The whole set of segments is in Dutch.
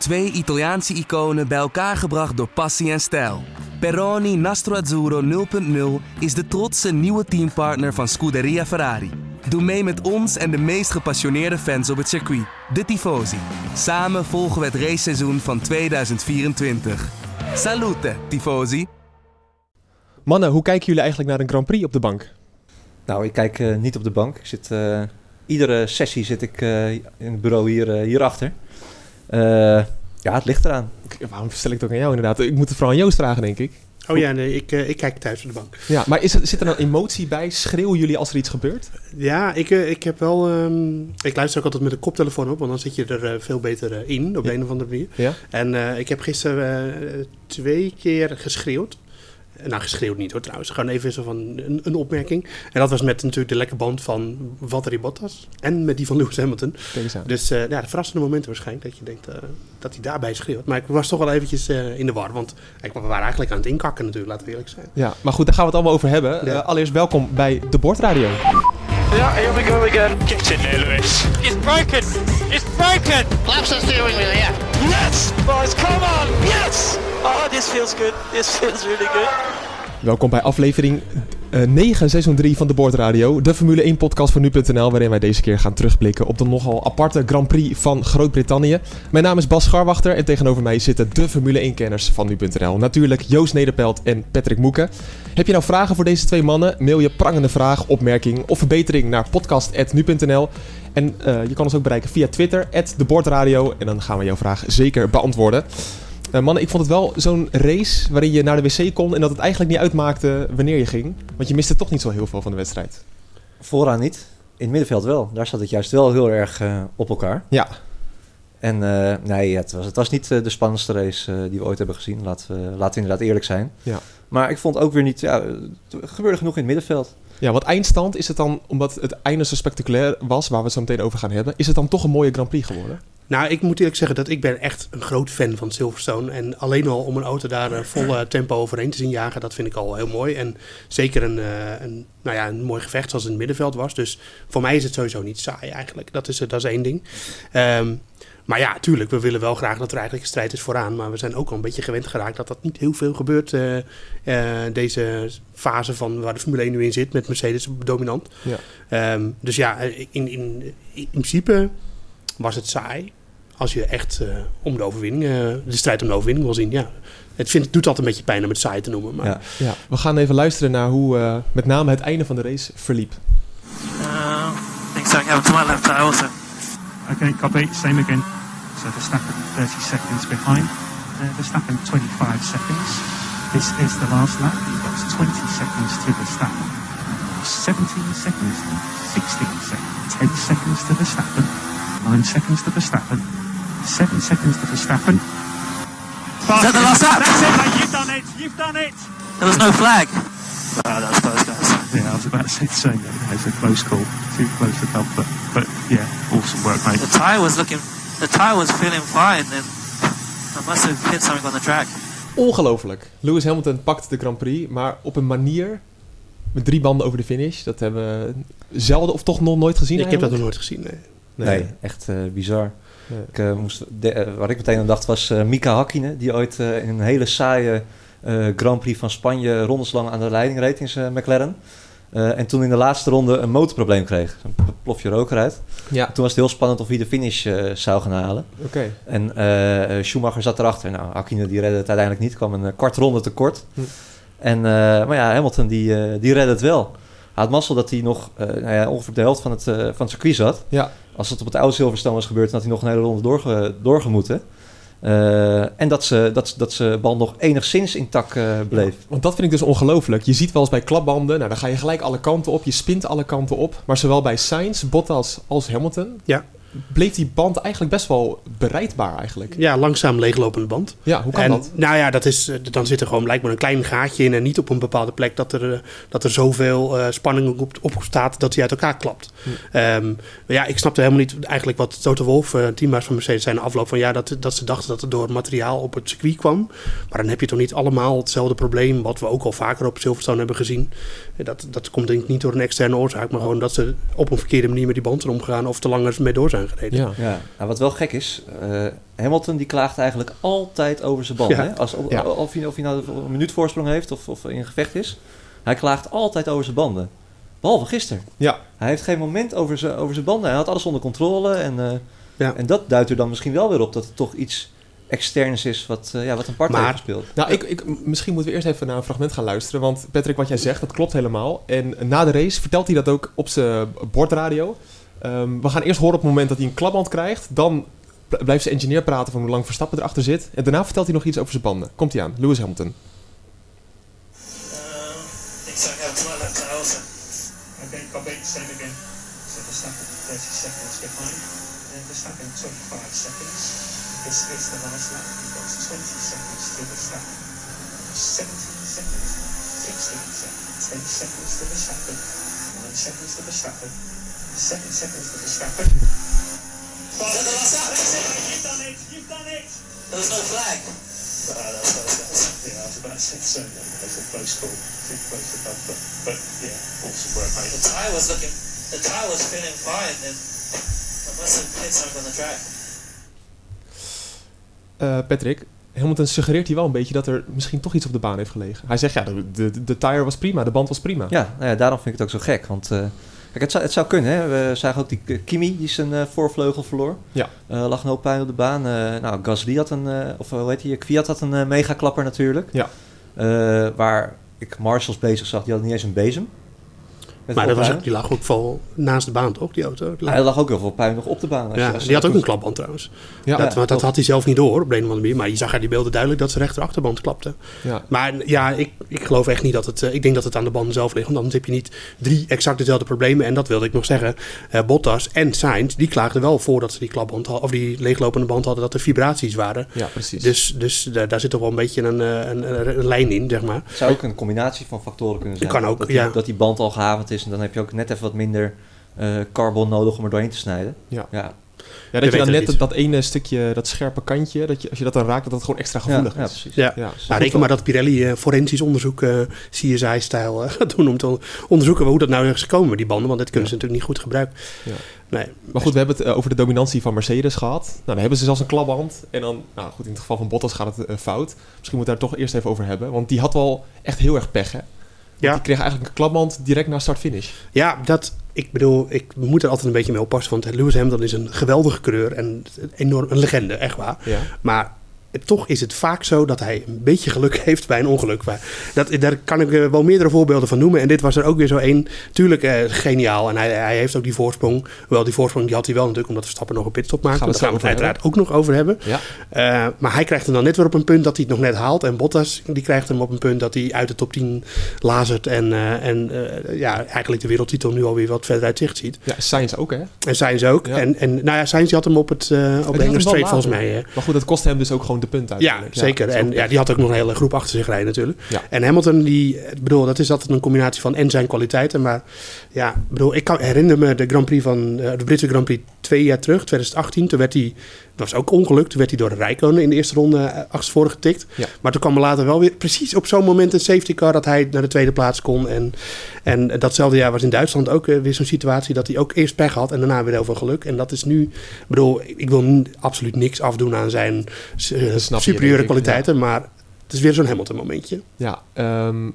Twee Italiaanse iconen bij elkaar gebracht door passie en stijl. Peroni Nastro Azzurro 0.0 is de trotse nieuwe teampartner van Scuderia Ferrari. Doe mee met ons en de meest gepassioneerde fans op het circuit, de Tifosi. Samen volgen we het raceseizoen van 2024. Salute, Tifosi! Mannen, hoe kijken jullie eigenlijk naar een Grand Prix op de bank? Nou, ik kijk uh, niet op de bank. Ik zit, uh, iedere sessie zit ik uh, in het bureau hier, hierachter. Ja, het ligt eraan. Waarom stel ik het ook aan jou inderdaad? Ik moet het vooral aan Joost vragen, denk ik. Oh ja, nee, ik, ik kijk thuis op de bank. Ja, maar is er, zit er dan emotie bij? Schreeuwen jullie als er iets gebeurt? Ja, ik, ik heb wel... Um, ik luister ook altijd met een koptelefoon op, want dan zit je er veel beter in op ja. een of andere manier. Ja. En ik heb gisteren twee keer geschreeuwd. Nou, geschreeuwd niet hoor trouwens. Gewoon even zo van een, een, opmerking. En dat was met natuurlijk de lekke band van Valtteri Bottas. En met die van Lewis Hamilton. Dus uh, ja, de verrassende momenten waarschijnlijk. Dat je denkt uh, dat hij daarbij schreeuwt. Maar ik was toch wel eventjes uh, in de war. Want ik, we waren eigenlijk aan het inkakken natuurlijk, laten we eerlijk zijn. Ja, maar goed, daar gaan we het allemaal over hebben. Ja. allereerst welkom bij de Bordradio. Ja, here we go again. Get in there, Lewis. It's broken. It's broken. Flaps the steering wheel, yeah. Yes, boys, come on. Yes. Oh, this feels good. This feels really good. Welkom bij aflevering uh, 9, seizoen 3 van de Boordradio. De Formule 1 podcast van nu.nl, waarin wij deze keer gaan terugblikken op de nogal aparte Grand Prix van Groot-Brittannië. Mijn naam is Bas Scharwachter en tegenover mij zitten de Formule 1-kenners van nu.nl. Natuurlijk Joost Nederpelt en Patrick Moeken. Heb je nou vragen voor deze twee mannen? Mail je prangende vraag, opmerking of verbetering naar podcast.nu.nl. En uh, je kan ons ook bereiken via Twitter, @deboordradio. En dan gaan we jouw vraag zeker beantwoorden. Uh, mannen, ik vond het wel zo'n race waarin je naar de wc kon en dat het eigenlijk niet uitmaakte wanneer je ging. Want je miste toch niet zo heel veel van de wedstrijd. Vooraan niet. In het middenveld wel. Daar zat het juist wel heel erg uh, op elkaar. Ja. En uh, nee, het was, het was niet de spannendste race die we ooit hebben gezien. Laten we, laten we inderdaad eerlijk zijn. Ja. Maar ik vond ook weer niet... Ja, het gebeurde genoeg in het middenveld. Ja, wat eindstand is het dan, omdat het einde zo spectaculair was, waar we het zo meteen over gaan hebben, is het dan toch een mooie Grand Prix geworden? Nou, ik moet eerlijk zeggen dat ik ben echt een groot fan van Silverstone. En alleen al om een auto daar uh, vol tempo overheen te zien jagen, dat vind ik al heel mooi. En zeker een, uh, een, nou ja, een mooi gevecht zoals in het middenveld was. Dus voor mij is het sowieso niet saai eigenlijk. Dat is, dat is één ding. Um, maar ja, tuurlijk, we willen wel graag dat er eigenlijk een strijd is vooraan. Maar we zijn ook al een beetje gewend geraakt dat dat niet heel veel gebeurt. Uh, uh, deze fase van waar de Formule 1 nu in zit, met Mercedes dominant. Ja. Um, dus ja, in, in, in principe was het saai als je echt uh, om de overwinning, uh, de strijd om de overwinning wil zien. Ja. Het vindt, doet altijd een beetje pijn om het saai te noemen. Maar... Ja. ja. we gaan even luisteren naar hoe uh, met name het einde van de race verliep. Uh, I think something happened to my left eye also. Okay, copy. Same again. So Verstappen 30 seconds behind. Uh, Verstappen 25 seconds. This is the last lap. Got 20 seconds to Verstappen. 17 seconds, 16 seconds, 10 seconds to Verstappen, 9 seconds to Verstappen, 7 seconds to Verstappen. Is that the last lap? That's it, mate. You've done it. You've done it. There was no flag. Oh, that was close, guys. Yeah, I was about to say the same. It's a close call. Too close for comfort. But yeah, awesome work, mate. The tyre was looking the tire was feeling fine and I must have hit something on the track. Ongelooflijk. Lewis Hamilton pakt de Grand Prix, maar op een manier met drie banden over de finish. Dat hebben we zelden of toch nog nooit gezien. Ik heb dat nog nooit gezien, nee. Nee, nee echt uh, bizar. Ik, uh, moest de, uh, wat ik meteen aan dacht was Mika Hakkinen, die ooit in een hele saaie Grand Prix van Spanje rondeslang aan de leiding reed in zijn McLaren. En toen in de laatste ronde een motorprobleem kreeg. Een plofje rook eruit. Ja. Toen was het heel spannend of hij de finish zou gaan halen. Okay. En Schumacher zat erachter. Nou, Akine die redde het uiteindelijk niet. kwam een kwart ronde tekort. Hm. En, maar ja, Hamilton die, die redde het wel. Hij had mazzel dat hij nog nou ja, ongeveer de helft van het, van het circuit zat. Ja. Als het op het oude Silverstone was gebeurd, dan had hij nog een hele ronde doorge, doorgemoeten. Uh, en dat ze, dat, dat ze band nog enigszins intact uh, bleef. Ja, want dat vind ik dus ongelooflijk. Je ziet wel eens bij klapbanden, nou, dan ga je gelijk alle kanten op. Je spint alle kanten op. Maar zowel bij Sainz, Bottas als Hamilton... Ja. Bleef die band eigenlijk best wel bereidbaar eigenlijk. Ja, langzaam leeglopende band. Ja, hoe kan en, dat? Nou ja, dat is, dan zit er gewoon blijkbaar een klein gaatje in... en niet op een bepaalde plek dat er, dat er zoveel uh, spanning op, op staat... dat hij uit elkaar klapt. Hm. Um, ja, ik snapte helemaal niet eigenlijk wat Toto Wolff... Uh, teambaas van Mercedes zijn afloop van... ja, dat, dat ze dachten dat het door materiaal op het circuit kwam. Maar dan heb je toch niet allemaal hetzelfde probleem... wat we ook al vaker op Silverstone hebben gezien. Dat, dat komt denk ik niet door een externe oorzaak... maar gewoon dat ze op een verkeerde manier met die band zijn omgegaan... of te lang mee door zijn gereden. Ja. ja. Nou, wat wel gek is, uh, Hamilton die klaagt eigenlijk altijd over zijn banden. Hè? Als, of, of, hij, of hij nou een minuut voorsprong heeft of, of in gevecht is. Hij klaagt altijd over zijn banden. Behalve gisteren. Ja. Hij heeft geen moment over zijn, over zijn banden. Hij had alles onder controle. En, uh, ja. en dat duidt er dan misschien wel weer op dat het toch iets externs is wat, uh, ja, wat een part heeft gespeeld. Nou, ik, ik, misschien moeten we eerst even naar een fragment gaan luisteren. Want Patrick, wat jij zegt, dat klopt helemaal. En na de race vertelt hij dat ook op zijn bordradio. Um, we gaan eerst horen op het moment dat hij een klapband krijgt. Dan blijft zijn engineer praten van hoe lang Verstappen erachter zit. En daarna vertelt hij nog iets over zijn banden. Komt hij aan, Lewis Hamilton. Uh, ik zag jou twaalf thousand. I think I'll beat the same again. So Verstappen 30 seconds behind. And Verstappen 25 seconds. This is the last lap. You've got 20 seconds to Verstappen. 17 seconds. 16 seconds. 10 seconds to Verstappen. 9 seconds to Verstappen. Second seconds to. Well, the last lap. You've done it. You've done it. There was no flag. Uh, that was, that was, yeah, I was about to say so. It's a close call. Too close to cut, but, but yeah, awesome work, mate. The tyre was looking, the tyre was feeling fine, and I must have hit something on the track. Uh, Patrick, Hamilton suggereert hij wel een beetje dat er misschien toch iets op de baan heeft gelegen. Hij zegt ja, de, de, de tire was prima, de band was prima. Ja, nou ja daarom vind ik het ook zo gek. Want uh, Kijk, het zou, het zou kunnen. Hè? We zagen ook die eh, Kimi die zijn uh, voorvleugel verloor. Ja. Uh, lag een hoop pijn op de baan. Uh, nou, Gasly had een, of hoe heet hij? Kwiat had een mega klapper natuurlijk. Ja. waar ik Marshalls bezig zag, die had niet eens een bezem. Maar dat was, die lag ook vol naast de baan, toch, die auto? Lag... hij lag ook heel veel puin nog op de baan. Ja, die had ook een klapband trouwens. Ja, dat, ja, dat had hij zelf niet door op de een of andere manier. Maar je zag uit die beelden duidelijk dat zijn rechterachterband klapte. Ja. Maar ja, ik, ik geloof echt niet dat het... Uh, ik denk dat het aan de banden zelf ligt. Want anders heb je niet drie exact dezelfde problemen. En dat wilde ik nog zeggen. Uh, Bottas en Sainz, die klaagden wel voordat ze die klapband hadden... of die leeglopende band hadden, dat er vibraties waren. Ja, precies. Dus, dus daar, daar zit toch wel een beetje een, een, een, lijn in, zeg maar. Het zou ook een combinatie van factoren kunnen zijn. Kan ook, dat die, ja. Dat die band al gehavend is en dan heb je ook net even wat minder uh, carbon nodig om er doorheen te snijden. Ja. ja. Ja, dat je dan net dat, dat, ene stukje, dat scherpe kantje, dat je, als je dat dan raakt, dat dat gewoon extra gevoelig ja, is. Ja, precies. Ja. ja. Nou, reken maar dat Pirelli uh, forensisch onderzoek, uh, CSI-stijl, uh, gaat doen om te onderzoeken hoe dat nou is gekomen, die banden, want dat kunnen ze natuurlijk niet goed gebruiken. Ja. Nee. Maar goed, we hebben het over de dominantie van Mercedes gehad. Nou, dan hebben ze zelfs een klapband. En dan, nou goed, in het geval van Bottas gaat het fout. Misschien moeten we daar toch eerst even over hebben. Want die had wel echt heel erg pech, hè? Ja. Die kreeg eigenlijk een klapband direct na start-finish. Ja, dat, ik bedoel, ik moet er altijd een beetje mee oppassen. Want Lewis Hamilton is een geweldige coureur en enorm, een legende, echt waar. Ja. Maar toch is het vaak zo dat hij een beetje geluk heeft bij een ongeluk. Dat, daar kan ik wel meerdere voorbeelden van noemen. En dit was er ook weer zo één. Tuurlijk eh, geniaal. En hij, hij heeft ook die voorsprong. Wel, die voorsprong die had hij wel natuurlijk omdat Verstappen nog een pitstop maakte. Daar gaan we het uiteraard ook nog over hebben. Ja. Uh, maar hij krijgt hem dan net weer op een punt dat hij het nog net haalt. En Bottas die krijgt hem op een punt dat hij uit de top 10 lazert. En, uh, en ja, eigenlijk de wereldtitel nu alweer wat verder uit zicht ziet. Ja, Sainz ook hè? En Sainz ook. Ja. En, en nou ja, Sainz had hem op, het, op de straight volgens mij. Hè. Maar goed, dat kost hem dus ook gewoon de punten Ja, zeker. Ja, en ja, die had ook nog een hele groep achter zich rijden natuurlijk. Ja. En Hamilton, die, bedoel, dat is altijd een combinatie van en zijn kwaliteiten. Maar ja, bedoel, ik kan, herinner me de Grand Prix van uh, de Britse Grand Prix twee jaar terug, 2018. Toen werd hij, dat was ook ongeluk, toen werd hij door de Rijkonen in de eerste ronde uh, achterstevoren getikt. Ja. Maar toen kwam er later wel weer precies op zo'n moment een safety car dat hij naar de tweede plaats kon. En, en datzelfde jaar was in Duitsland ook uh, weer zo'n situatie dat hij ook eerst pech had en daarna weer heel veel geluk. En dat is nu, ik bedoel, ik wil absoluut niks afdoen aan zijn superieure kwaliteiten, ja. maar het is weer zo'n Hamilton momentje. Ja, um,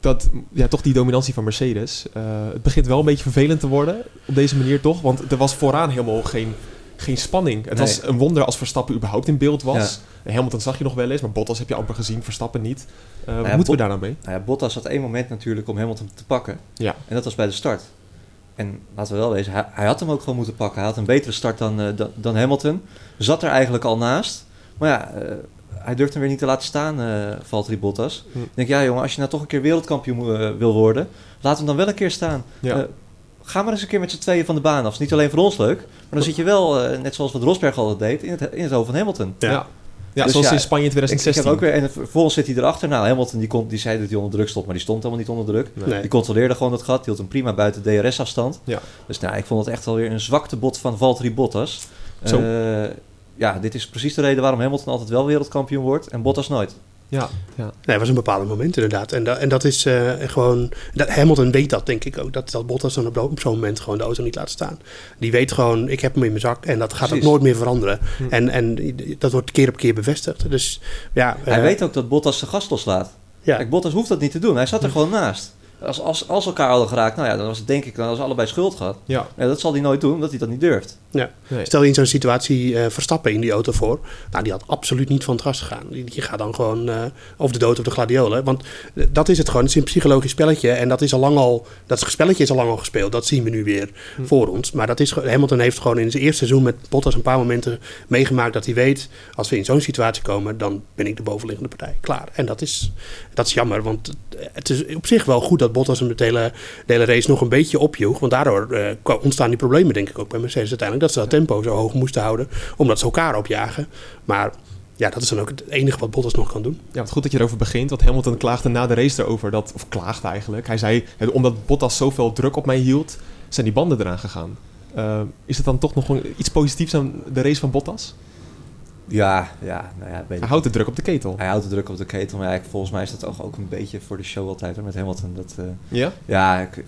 dat, ja, toch die dominantie van Mercedes. Uh, het begint wel een beetje vervelend te worden op deze manier toch, want er was vooraan helemaal geen, geen spanning. Het nee. was een wonder als Verstappen überhaupt in beeld was. Ja. Hamilton zag je nog wel eens, maar Bottas heb je amper gezien, Verstappen niet. Uh, nou ja, moeten we daar nou mee? Nou ja, Bottas had één moment natuurlijk om Hamilton te pakken. Ja. En dat was bij de start. En laten we wel wezen, hij, hij had hem ook gewoon moeten pakken. Hij had een betere start dan, uh, dan, dan Hamilton. Zat er eigenlijk al naast. Maar ja, uh, hij durft hem weer niet te laten staan, uh, Valtteri Bottas. Hm. Ik denk, ja jongen, als je nou toch een keer wereldkampioen wil worden, laat hem dan wel een keer staan. Ja. Ga maar eens een keer met z'n tweeën van de baan af. Is niet alleen voor ons leuk, maar dan zit je wel, net zoals wat Rosberg altijd deed, in het, in het hoofd van Hamilton. Ja. ja. Ja, dus zoals ja, in Spanje in 2016. Ik, ik heb ook weer, en vervolgens zit hij erachter. Nou, Hamilton die, kon, die zei dat hij onder druk stond, maar die stond helemaal niet onder druk. Nee. Die controleerde gewoon het gat, die hield hem prima buiten DRS-afstand. Ja. Dus nou, ik vond het echt alweer een zwakte bot van Valtteri Bottas. Zo. Uh, ja, dit is precies de reden waarom Hamilton altijd wel wereldkampioen wordt en Bottas nooit. Ja, ja. Nee, het was een bepaald moment inderdaad. En, dat, en dat is uh, gewoon... Dat, Hamilton weet dat, denk ik ook. Dat, dat Bottas dan op, op zo'n moment gewoon de auto niet laat staan. Die weet gewoon, ik heb hem in mijn zak en dat gaat ook nooit meer veranderen. Hm. En, en dat wordt keer op keer bevestigd. Dus ja... Hij uh, weet ook dat Bottas zijn gas loslaat. Ja. Kijk, Bottas hoeft dat niet te doen. Hij zat er hm. gewoon naast. Als, als, als elkaar hadden geraakt, nou ja, dan was het denk ik, dan was allebei schuld gehad. Ja. ja. dat zal hij nooit doen, omdat hij dat niet durft. Ja. Stel je in zo'n situatie uh, Verstappen in die auto voor. Nou, die had absoluut niet van het gas gegaan. Die, die gaat dan gewoon uh, over de dood of de gladiolen. Want uh, dat is het gewoon. Het is een psychologisch spelletje. En dat is al lang al, dat spelletje is al lang al gespeeld. Dat zien we nu weer hm. voor ons. Maar dat is, Hamilton heeft gewoon in zijn eerste seizoen met Bottas een paar momenten meegemaakt dat hij weet, als we in zo'n situatie komen, dan ben ik de bovenliggende partij. Klaar. En dat is, dat is jammer, want het is op zich wel goed dat Bottas hem de hele, hele race nog een beetje opjoeg. Want daardoor uh, ontstaan die problemen denk ik ook bij Mercedes uiteindelijk. Dat ze dat tempo zo hoog moesten houden, omdat ze elkaar opjagen. Maar ja, dat is dan ook het enige wat Bottas nog kan doen. Ja, wat goed dat je erover begint. Want Hamilton klaagde na de race erover, dat, of klaagde eigenlijk. Hij zei, omdat Bottas zoveel druk op mij hield, zijn die banden eraan gegaan. Uh, is het dan toch nog iets positiefs aan de race van Bottas? Ja, ja, nou ja. Hij houdt de druk op de ketel. Hij houdt de druk op de ketel, maar ja, volgens mij is dat ook, ook een beetje voor de show altijd hoor, met Hamilton. Dat, uh, ja? Ja, ik,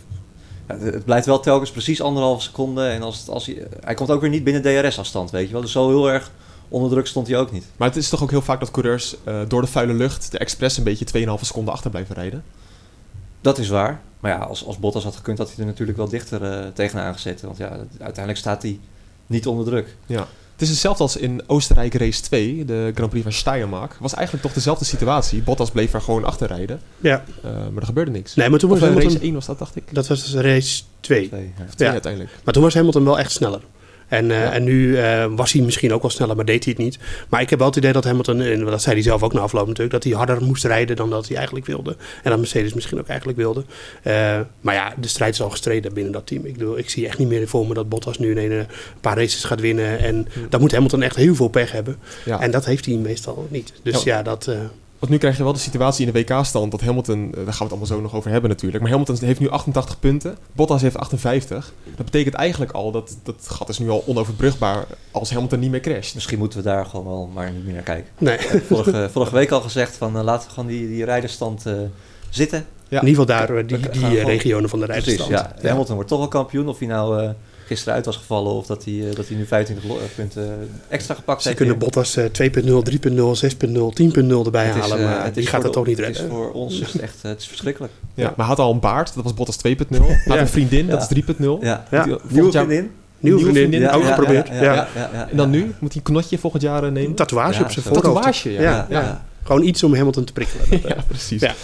het blijft wel telkens precies anderhalve seconde. En als, het, als hij, hij komt ook weer niet binnen DRS-afstand, weet je wel. Dus zo heel erg onder druk stond hij ook niet. Maar het is toch ook heel vaak dat coureurs uh, door de vuile lucht de expres een beetje 2,5 seconden achter blijven rijden? Dat is waar. Maar ja, als, als Bottas had gekund, had hij er natuurlijk wel dichter uh, tegenaan gezet. Want ja, uiteindelijk staat hij niet onder druk. Ja. Het is hetzelfde als in Oostenrijk race 2, de Grand Prix van Steiermark. was eigenlijk toch dezelfde situatie. Bottas bleef er gewoon achter rijden. Ja. Uh, maar er gebeurde niks. Nee, maar toen was of, Hamilton... race 1 was dat, dacht ik. Dat was dus race 2. 2 ja. 2 ja. uiteindelijk. Maar toen was Hamilton wel echt sneller. En, uh, en nu uh, was hij misschien ook wel sneller, maar deed hij het niet. Maar ik heb wel het idee dat Hamilton, en dat zei hij zelf ook na afloop natuurlijk, dat hij harder moest rijden dan dat hij eigenlijk wilde. En dat Mercedes misschien ook eigenlijk wilde. Uh, maar ja, de strijd is al gestreden binnen dat team. Ik, bedoel, ik zie echt niet meer voor me dat Bottas nu in een, paar races gaat winnen. En hmm. dan moet Hamilton echt heel veel pech hebben. Ja. En dat heeft hij meestal niet. Dus ja, ja dat... Want nu krijg je wel de situatie in de WK-stand dat Hamilton, eh, daar gaan we het allemaal zo nog over hebben natuurlijk, maar Hamilton heeft nu 88 punten, Bottas heeft 58. Dat betekent eigenlijk al dat dat gat is nu al onoverbrugbaar als Hamilton niet meer crasht. Misschien moeten we daar gewoon wel maar niet meer naar kijken. Nee. Vorige, vorige week al gezegd van uh, laten we gewoon die, die rijderstand uh, zitten. Ja. In ieder geval daar, die, die, die regionen van de rijderstand. Precies, ja. Hamilton wordt toch wel kampioen, of hij nou gisteren uit was gevallen of dat hij, uh, dat hij nu 25 punten extra gepakt Ze heeft. Ze kunnen Bottas uh, 2.0, 3.0, 6.0, 10.0 erbij het is, halen, maar het die gaat het toch niet redden. Het is voor ons is echt het is verschrikkelijk. Ja, ja, maar had al een baard, dat was Bottas 2.0. Had ja. een vriendin, dat is 3.0 Ja, ja. nieuwe vriendin. Nieuwe vriendin, ook geprobeerd. Ja, En dan nu? Moet hij een knotje volgend jaar nemen? Een tatoeage op zijn voorhoofd. Tatoeage, ja. Gewoon iets om Hamilton te prikkelen. ja, precies. Ja.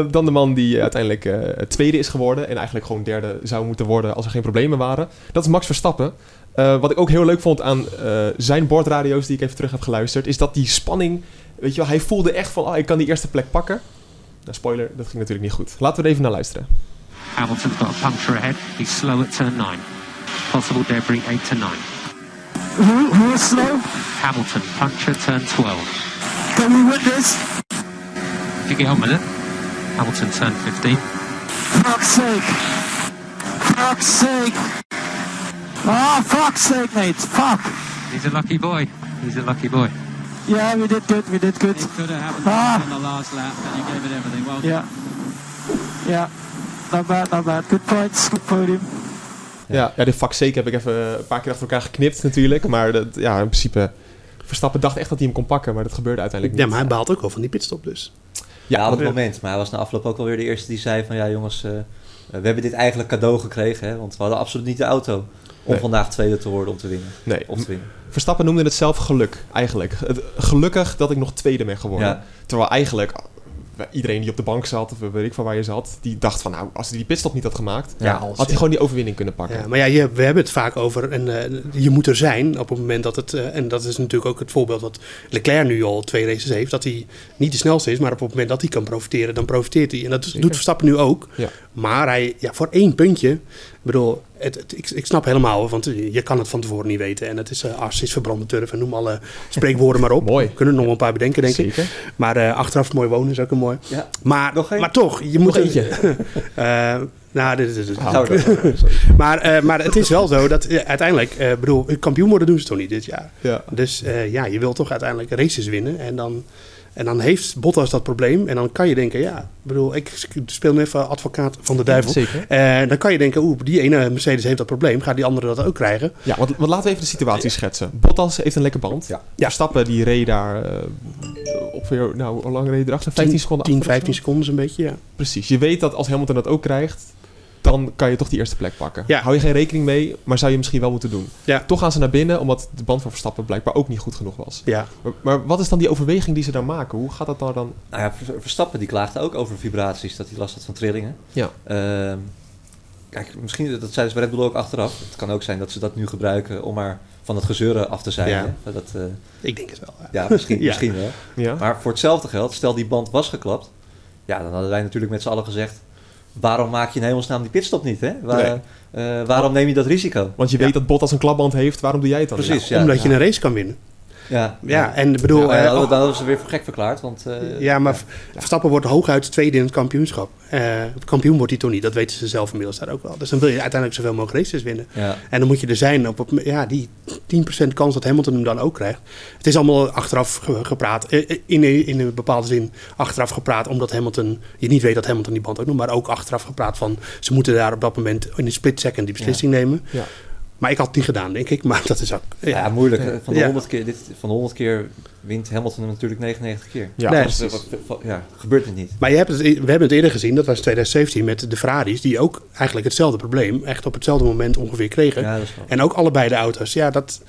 Uh, dan de man die uiteindelijk uh, tweede is geworden. En eigenlijk gewoon derde zou moeten worden als er geen problemen waren. Dat is Max Verstappen. Uh, wat ik ook heel leuk vond aan zijn bordradio's die ik even terug heb geluisterd. Is dat die spanning... Weet je wel, hij voelde echt van... Oh, ik kan die eerste plek pakken. Nou, spoiler, dat ging natuurlijk niet goed. Laten we er even naar luisteren. Hamilton's got a puncture ahead. He's slow at turn 9. Possible debris 8 to 9. Who, who is slow? Hamilton, puncture turn 12. Can we win this? If you get on with it. Hamilton turn 15. Fuck's sake. Fuck's sake. Oh, fuck's sake, mate. Fuck. He's a lucky boy. He's a lucky boy. Yeah, we did good. We did good. It could have happened ah. on the last lap, and you gave it everything. Well yeah. Yeah. Not bad, not bad. Good points. Good podium. Ja, ja, de vak zeker heb ik even een paar keer achter elkaar geknipt natuurlijk. Maar dat, ja, in principe Verstappen dacht echt dat hij hem kon pakken, maar dat gebeurde uiteindelijk niet. Ja, maar hij baalt ook wel van die pitstop dus. Ja, op het moment. Maar hij was na afloop ook alweer de eerste die zei van... ja jongens, uh, we hebben dit eigenlijk cadeau gekregen. Hè, want we hadden absoluut niet de auto om vandaag tweede te worden om te winnen. Nee. Of te winnen. Verstappen noemde het zelf geluk, eigenlijk. Het, gelukkig dat ik nog tweede ben geworden. Ja. Terwijl eigenlijk iedereen die op de bank zat, of weet ik van waar je zat, die dacht van nou, als hij die pitstop niet had gemaakt, ja, had hij gewoon die overwinning kunnen pakken. Ja, maar ja, je, we hebben het vaak over en uh, je moet er zijn op het moment dat het, uh, en dat is natuurlijk ook het voorbeeld wat Leclerc nu al twee races heeft, dat hij niet de snelste is, maar op het moment dat hij kan profiteren, dan profiteert hij. En dat doet Verstappen nu ook. Ja. Maar hij, ja, voor één puntje, ik bedoel, het, ik, ik, snap helemaal, want je kan het van tevoren niet weten. En het is uh, as, is verbrande turf en noem alle spreekwoorden maar op. mooi. We kunnen er nog wel een paar bedenken, denk Zeker. ik. Maar uh, achteraf mooi wonen is ook een mooi. Ja. Maar, maar toch, je moet... Nog eentje. uh, Nou, dit is het. maar, maar het is wel zo dat uiteindelijk, uh, bedoel, kampioen worden doen ze toch niet dit jaar. Ja. Dus ja, je wilt toch uiteindelijk races winnen. En dan en dan heeft Bottas dat probleem. En dan kan je denken, ja, bedoel, ik speel nu even advocaat van de duivel. Zeker. En dan kan je denken, oeh, die ene Mercedes heeft dat probleem. Gaat die andere dat ook krijgen? Ja, want, want laten we even de situatie schetsen. Bottas heeft een lekker band. Ja. Verstappen die reed daar uh, op weer, nou, hoe lang reed erachter? 15 seconden 10, 15 seconden een beetje, ja. Precies. Je weet dat als Hamilton dat ook krijgt, dan kan je toch die eerste plek pakken. Ja. Hou je geen rekening mee, maar zou je misschien wel moeten doen. Ja. Toch gaan ze naar binnen, omdat de band van Verstappen blijkbaar ook niet goed genoeg was. Ja. Maar, maar wat is dan die overweging die ze daar maken? Hoe gaat dat dan? Nou ja, Verstappen die klaagde ook over vibraties, dat hij last had van trillingen. Ja. Uh, kijk, misschien, dat zeiden ze bij Red Bull ook achteraf. Het kan ook zijn dat ze dat nu gebruiken om maar van het gezeuren af te zijn. Ja. Dat, uh, Ik denk het wel. Ja, ja misschien, ja. misschien wel. Ja. Maar voor hetzelfde geld, stel die band was geklapt. Ja, dan hadden wij natuurlijk met z'n allen gezegd waarom maak je in hemelsnaam die pitstop niet? Hè? Waar, nee. uh, waarom neem je dat risico? Want je weet dat Bottas een klapband heeft, waarom doe jij het dan? Precies, ja, omdat je een race kan winnen. Ja, ja, en bedoel... Ja, dan, dan is ze weer voor gek verklaard, want... Uh, ja, maar Verstappen wordt hooguit tweede in het kampioenschap. Uh, kampioen wordt hij toch niet, dat weten ze zelf inmiddels daar ook wel. Dus dan wil je uiteindelijk zoveel mogelijk races winnen. Ja. En dan moet je er zijn op, op ja, die 10% kans dat Hamilton hem dan ook krijgt. Het is allemaal achteraf gepraat, in, in een bepaalde zin achteraf gepraat, omdat Hamilton, je niet weet dat Hamilton die band ook nog, maar ook achteraf gepraat van, ze moeten daar op dat moment in een split second die beslissing nemen. Ja. Maar ik had het niet gedaan, denk ik. Maar dat is ook... Ja, ja moeilijk. Van de, 100 keer, dit, van de 100 keer wint Hamilton hem natuurlijk 99 keer. Ja, nee, dus, wat, wat, ja, gebeurt het niet. Maar je hebt het, we hebben het eerder gezien, dat was 2017 met de Ferraris... die ook eigenlijk hetzelfde probleem echt op hetzelfde moment ongeveer kregen. Ja, en ook allebei de auto's. Ja, dat...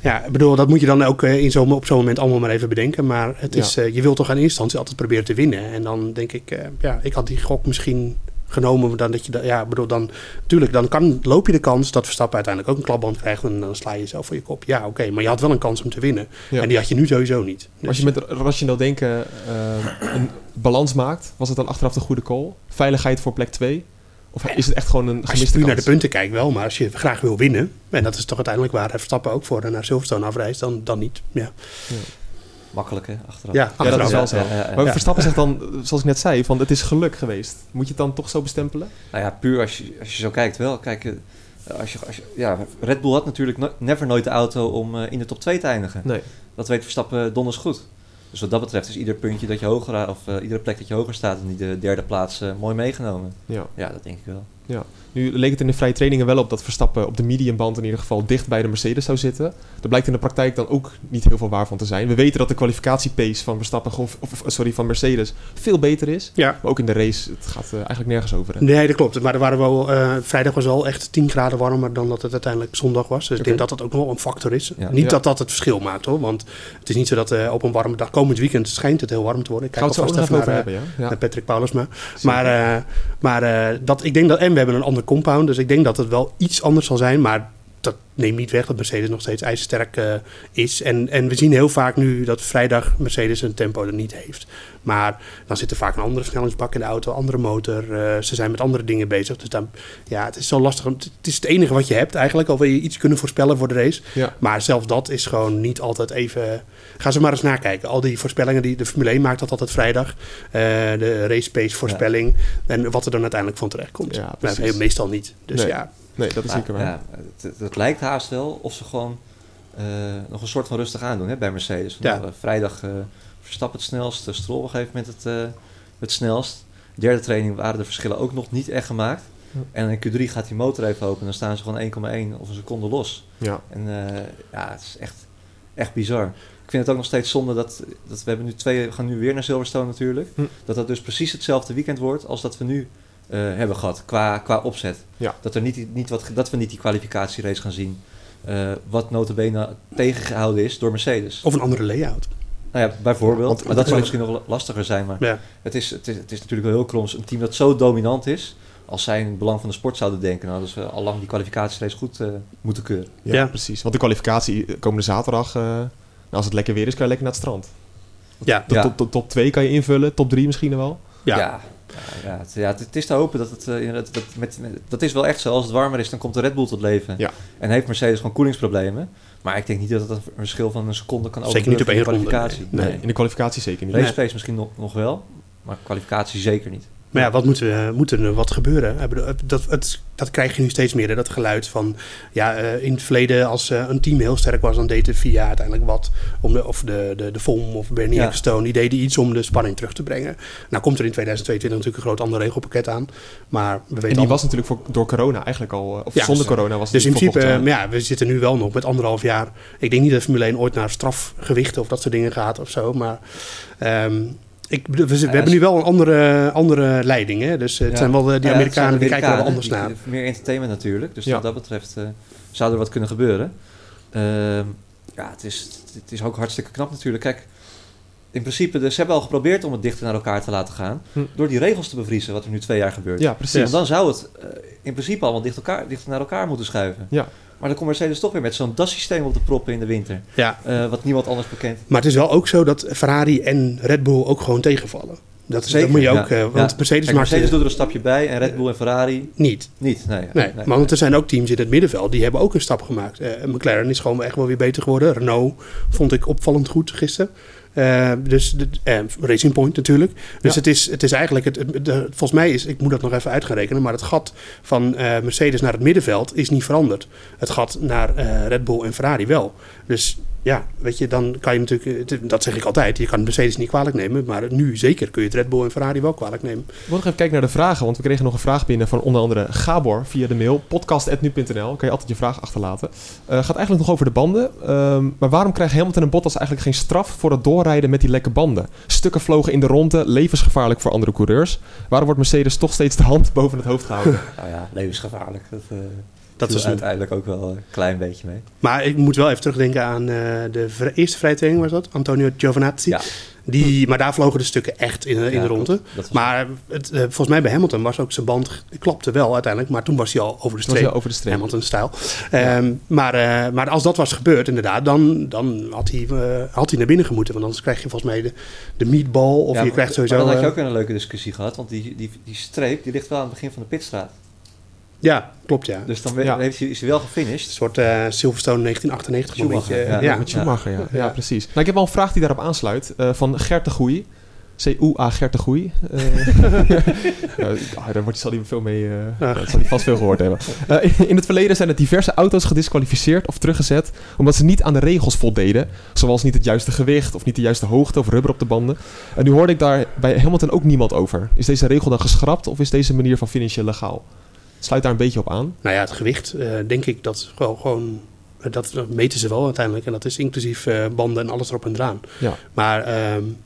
Ja, ik bedoel, dat moet je dan ook in zo, op zo'n moment allemaal maar even bedenken. Maar het is, ja. uh, je wilt toch aan eerste instantie altijd proberen te winnen. En dan denk ik, uh, ja, ik had die gok misschien genomen. Dan dat je, ja, bedoel, dan, natuurlijk, dan kan, loop je de kans dat Verstappen uiteindelijk ook een klapband krijgt. En dan sla je jezelf voor je kop. Ja, oké, okay, maar je had wel een kans om te winnen. Ja. En die had je nu sowieso niet. Dus. Als je met rationeel denken uh, een balans maakt, was het dan achteraf de goede call? Veiligheid voor plek 2? Of is het echt gewoon een gemiste Als je nu kans? naar de punten kijkt wel, maar als je graag wil winnen... en dat is toch uiteindelijk waar Verstappen ook voor naar Silverstone afreist, dan, dan niet. Ja. ja. Makkelijk hè, achteraf. Ja, ja dat is wel zo. Ja, ja, maar Verstappen zegt dan, zoals ik net zei, van het is geluk geweest. Moet je het dan toch zo bestempelen? Nou ja, puur als je, als je zo kijkt wel. Kijk, uh, als je, als je, ja, Red Bull had natuurlijk no never nooit de auto om uh, in de top 2 te eindigen. Nee. Dat weet Verstappen donders goed. Dus wat dat betreft is ieder puntje dat je hoger, of uh, iedere plek dat je hoger staat in die de derde plaats mooi meegenomen. Ja. ja, dat denk ik wel. Ja. Nu leek het in de vrije trainingen wel op dat Verstappen op de mediumband in ieder geval dicht bij de Mercedes zou zitten. Er blijkt in de praktijk dan ook niet heel veel waar van te zijn. We weten dat de kwalificatiepace van Verstappen, of, sorry, van Mercedes veel beter is. Ja. Maar ook in de race, het gaat uh, eigenlijk nergens over. Hè? Nee, dat klopt. Maar er waren wel, uh, vrijdag was al echt 10 graden warmer dan dat het uiteindelijk zondag was. Dus okay. ik denk dat dat ook wel een factor is. Ja. Niet ja. dat dat het verschil maakt hoor. Want het is niet zo dat uh, op een warme dag, komend weekend schijnt het heel warm te worden. Ik kijk alvast even naar, over hebben, ja? naar Patrick Paulusma. Maar, maar dat, ik denk dat, en we hebben een ander compound. Dus ik denk dat het wel iets anders zal zijn. Maar dat neemt niet weg dat Mercedes nog steeds ijzersterk uh, is. En, en we zien heel vaak nu dat vrijdag Mercedes een tempo er niet heeft. Maar dan zit er vaak een andere versnellingsbak in de auto, andere motor. Uh, ze zijn met andere dingen bezig. Dus dan, ja, het is zo lastig. Het is het enige wat je hebt eigenlijk. Al wil je iets kunnen voorspellen voor de race. Ja. Maar zelfs dat is gewoon niet altijd even... Ga ze maar eens nakijken. Al die voorspellingen, die de Formule 1 maakt dat altijd vrijdag. Uh, de race pace voorspelling. Ja. En wat er dan uiteindelijk van terecht komt. Ja, nou, meestal niet. Dus nee. ja... Nee, dat is zeker waar. Ja, het, het, lijkt haast wel of ze gewoon uh, nog een soort van rustig aandoen hè, bij Mercedes. Ja. Nou, vrijdag uh, Verstappen het snelst, Stroll op een gegeven moment het, uh, het snelst. Derde training waren de verschillen ook nog niet echt gemaakt. Ja. En in Q3 gaat die motor even open en dan staan ze gewoon 1,1 of een seconde los. Ja. En ja, het is echt, echt bizar. Ik vind het ook nog steeds zonde dat, dat we hebben nu twee, we gaan nu weer naar Silverstone natuurlijk. Hm. Dat dat dus precies hetzelfde weekend wordt als dat we nu uh, hebben gehad qua, qua opzet. Ja. Dat, er niet, niet wat, dat we niet die kwalificatierace gaan zien. Uh, wat notabene tegengehouden is door Mercedes. Of een andere layout. Nou ja, bijvoorbeeld. Want, maar dat zou misschien nog lastiger zijn. Maar ja. het, is, het, is, het is natuurlijk wel heel kroms. Een team dat zo dominant is. Als zij in het belang van de sport zouden denken. Nou, dat we al lang die kwalificatierace goed uh, moeten keuren. Ja, ja, precies. Want de kwalificatie komende zaterdag. Als het lekker weer is, kan je lekker naar het strand. Ja. De, ja. Top, top, top 2 kan je invullen. Top 3 misschien wel. ja. ja. Ja, het, ja, het is te hopen dat het, uh, dat, dat, met, met, dat is wel echt zo. Als het warmer is, dan komt de Red Bull tot leven. Ja. En heeft Mercedes gewoon koelingsproblemen. Maar ik denk niet dat het een verschil van een seconde kan Zeker niet op één kwalificatie. Nee. nee. in de kwalificatie zeker niet. Race pace misschien nog, nog wel, maar kwalificatie zeker niet. Maar ja, wat moet, er, moet er wat gebeuren? Dat, het, dat krijg je nu steeds meer, dat geluid van... Ja, eh, in het verleden als eh, een team heel sterk was... dan deed de VIA uiteindelijk wat. Om de, of de, de, de FOM of Bernie ja. Ecclestone, die deden iets om de spanning terug te brengen. Nou komt er in 2022 natuurlijk een groot ander regelpakket aan. Maar we weten en die was natuurlijk voor, door corona eigenlijk al... Of zonder corona was het Dus in principe, ja, we zitten nu wel nog met anderhalf jaar... Ik denk niet dat Formule 1 ooit naar strafgewichten of dat soort dingen gaat of zo. Maar... Um, ik, we, we hebben nu wel een andere, andere leiding. Hè? Dus het zijn wel de, die Amerikanen die kijken wel anders naar. Meer entertainment natuurlijk. Dus wat dat betreft uh, zou er wat kunnen gebeuren. Uh, ja, het is, het is ook hartstikke knap natuurlijk. Kijk, in principe, dus, ze hebben al geprobeerd om het dichter naar elkaar te laten gaan. Hm. Door die regels te bevriezen, wat er nu twee jaar gebeurt. Ja, precies. Want dan zou het uh, in principe allemaal dichter, elkaar, dichter naar elkaar moeten schuiven. Ja. Maar dan komt Mercedes toch weer met zo'n DAS-systeem op de proppen in de winter. Ja. Uh, wat niemand anders bekend. Maar het is wel ook zo dat Ferrari en Red Bull ook gewoon tegenvallen. Dat, is, dat moet je ook, ja. uh, want ja. Mercedes Kijk, maakt... Mercedes doet er een stapje bij en Red Bull en Ferrari niet. Niet, nee. nee, nee, maar want er zijn ook teams in het middenveld, die hebben ook een stap gemaakt. Uh, McLaren is gewoon echt wel weer beter geworden. Renault vond ik opvallend goed gisteren. Uh, dus de, uh, Racing Point natuurlijk. Dus ja. het, is, het is eigenlijk, het, het, de, volgens mij is, ik moet dat nog even uit gaan rekenen, maar het gat van uh, Mercedes naar het middenveld is niet veranderd. Het gat naar Red Bull en Ferrari wel. Dus ja, weet je, dan kan je natuurlijk, dat zeg ik altijd, je kan Mercedes niet kwalijk nemen, maar nu zeker kun je het Red Bull en Ferrari wel kwalijk nemen. Ik wil nog even kijken naar de vragen, want we kregen nog een vraag binnen van onder andere Gabor via de mail, podcast.nu.nl, kan je altijd je vraag achterlaten. Gaat eigenlijk nog over de banden, um, maar waarom krijgt Hamilton en Bottas eigenlijk geen straf voor het doorrijden met die lekke banden? Stukken vlogen in de ronde, levensgevaarlijk voor andere coureurs. Waarom wordt Mercedes toch steeds de hand boven het hoofd gehouden? nou ja, levensgevaarlijk. Dat, uh dat was uiteindelijk ook wel een klein beetje mee. Maar ik moet wel even terugdenken aan uh, de eerste vrije training, was dat? Antonio Giovinazzi. Ja. Die, maar daar vlogen de stukken echt in, in ja, de ronde. Maar het, uh, volgens mij bij Hamilton was ook zijn band klapte wel uiteindelijk. Maar toen was hij al over de streep. over de streep. Hamilton-stijl. Ja. Um, maar, uh, maar als dat was gebeurd inderdaad, dan, dan had, hij, uh, had hij naar binnen gemoeten. Want anders krijg je volgens mij de, de meatball. Of ja, je krijgt sowieso... Maar dan had je ook weer een leuke discussie gehad. Want die, die, die streep die ligt wel aan het begin van de pitstraat. Ja, klopt ja. Dus dan ja. heeft hij, is hij wel gefinished. Een soort uh, Silverstone 1998 Schumacher, beetje, ja, ja. Met Schumacher, ja. Ja, ja. precies. Nou, ik heb wel een vraag die daarop aansluit. Uh, van Gert de Goeie. C-U-A Gert de Goeie. Uh, ja, daar wordt, zal hij veel mee... Uh, dat zal hij vast veel gehoord hebben. Uh, in het verleden zijn er diverse auto's gedisqualificeerd of teruggezet... omdat ze niet aan de regels voldeden. Zoals niet het juiste gewicht of niet de juiste hoogte of rubber op de banden. En nu hoorde ik daar bij Hamilton ook niemand over. Is deze regel dan geschrapt of is deze manier van finishen legaal? Sluit daar een beetje op aan? Nou ja, het gewicht uh, denk ik dat gewoon, gewoon dat, meten ze wel uiteindelijk. En dat is inclusief uh, banden en alles erop en eraan. Ja. Maar um,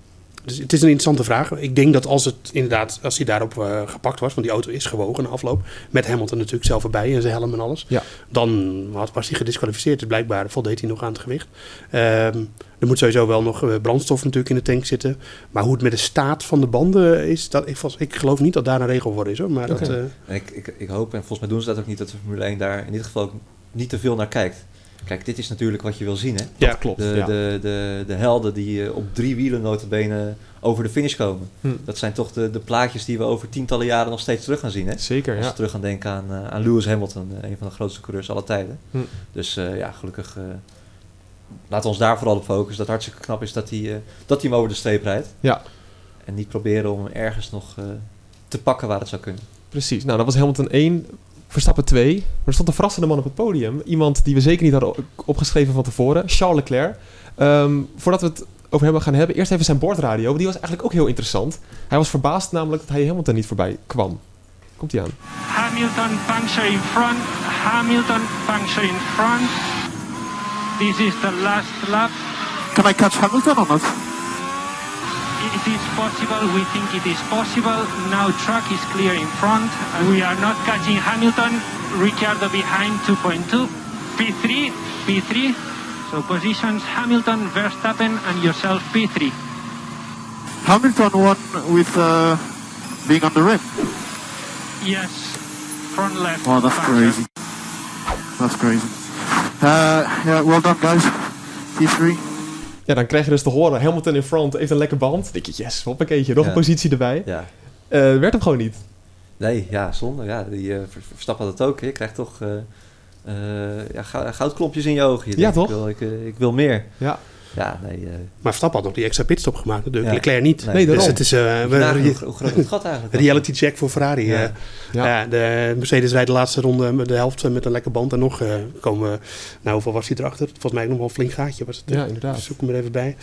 dus het is een interessante vraag. Ik denk dat als het inderdaad, als hij daarop uh, gepakt was, want die auto is gewogen na afloop, met Hamilton natuurlijk zelf erbij en zijn helm en alles, ja. dan was hij gedisqualificeerd. Dus blijkbaar voldeed hij nog aan het gewicht. Um, er moet sowieso wel nog brandstof natuurlijk in de tank zitten. Maar hoe het met de staat van de banden is, dat, ik, ik geloof niet dat daar een regel voor is. Hoor. Maar okay. dat, uh... ik, ik, ik hoop, en volgens mij doen ze dat ook niet, dat de Formule 1 daar in dit geval ook niet te veel naar kijkt. Kijk, dit is natuurlijk wat je wil zien, hè? Ja, dat klopt. De, ja. de, de, de helden die uh, op drie wielen notabene over de finish komen. Hm. Dat zijn toch de, de plaatjes die we over tientallen jaren nog steeds terug gaan zien, hè? Zeker, Als ja. we terug gaan denken aan, uh, aan Lewis Hamilton, uh, een van de grootste coureurs aller tijden. Hm. Dus ja, gelukkig laten we ons daar vooral op focussen. Dat hartstikke knap is dat hij, dat hij hem over de streep rijdt. Ja. En niet proberen om ergens nog te pakken waar het zou kunnen. Precies. Nou, dat was Hamilton 1. Verstappen 2. Maar er stond een verrassende man op het podium. Iemand die we zeker niet hadden opgeschreven van tevoren. Charles Leclerc. Um, voordat we het over hem gaan hebben, eerst even zijn bordradio. Die was eigenlijk ook heel interessant. Hij was verbaasd namelijk dat hij Hamilton niet voorbij kwam. Komt hij aan. Hamilton puncture in front. Hamilton puncture in front. This is the last lap. Can I catch Hamilton or not? Possible. We think it is possible. Now track is clear in front. We are not catching Hamilton. Ricciardo behind 2.2. P3, P3. So positions Hamilton, Verstappen, and yourself P3. Hamilton won with uh, being on the rim. Yes, front left. Oh, that's crazy. That's crazy. Uh, yeah, well done, guys. P3. Ja, dan krijg je dus te horen, Hamilton in front heeft een lekker band. Dan denk je, yes, hoppakeetje, nog Ja. een positie erbij. Ja. Eh, werd hem gewoon niet. Nee, ja, zonde. Ja, die uh, Verstappen had het ook. Je krijgt toch uh, uh, ja, goudklompjes in je ogen. Je Ja, denkt, toch? Ik wil, ik, uh, ik wil meer. Ja. Ja, nee. Uh... Maar Verstappen had nog die extra pitstop gemaakt natuurlijk. Ja. Leclerc niet. Nee, dus het is... Uh, hoe, hoe groot het gat eigenlijk Reality check voor Ferrari. Ja. ja. de Mercedes rijdt de laatste ronde met de helft met een lekker band. En nog komen... Nou, hoeveel was hij erachter? Volgens mij nog wel een flink gaatje was het. Ja, inderdaad. Zoek hem er even bij.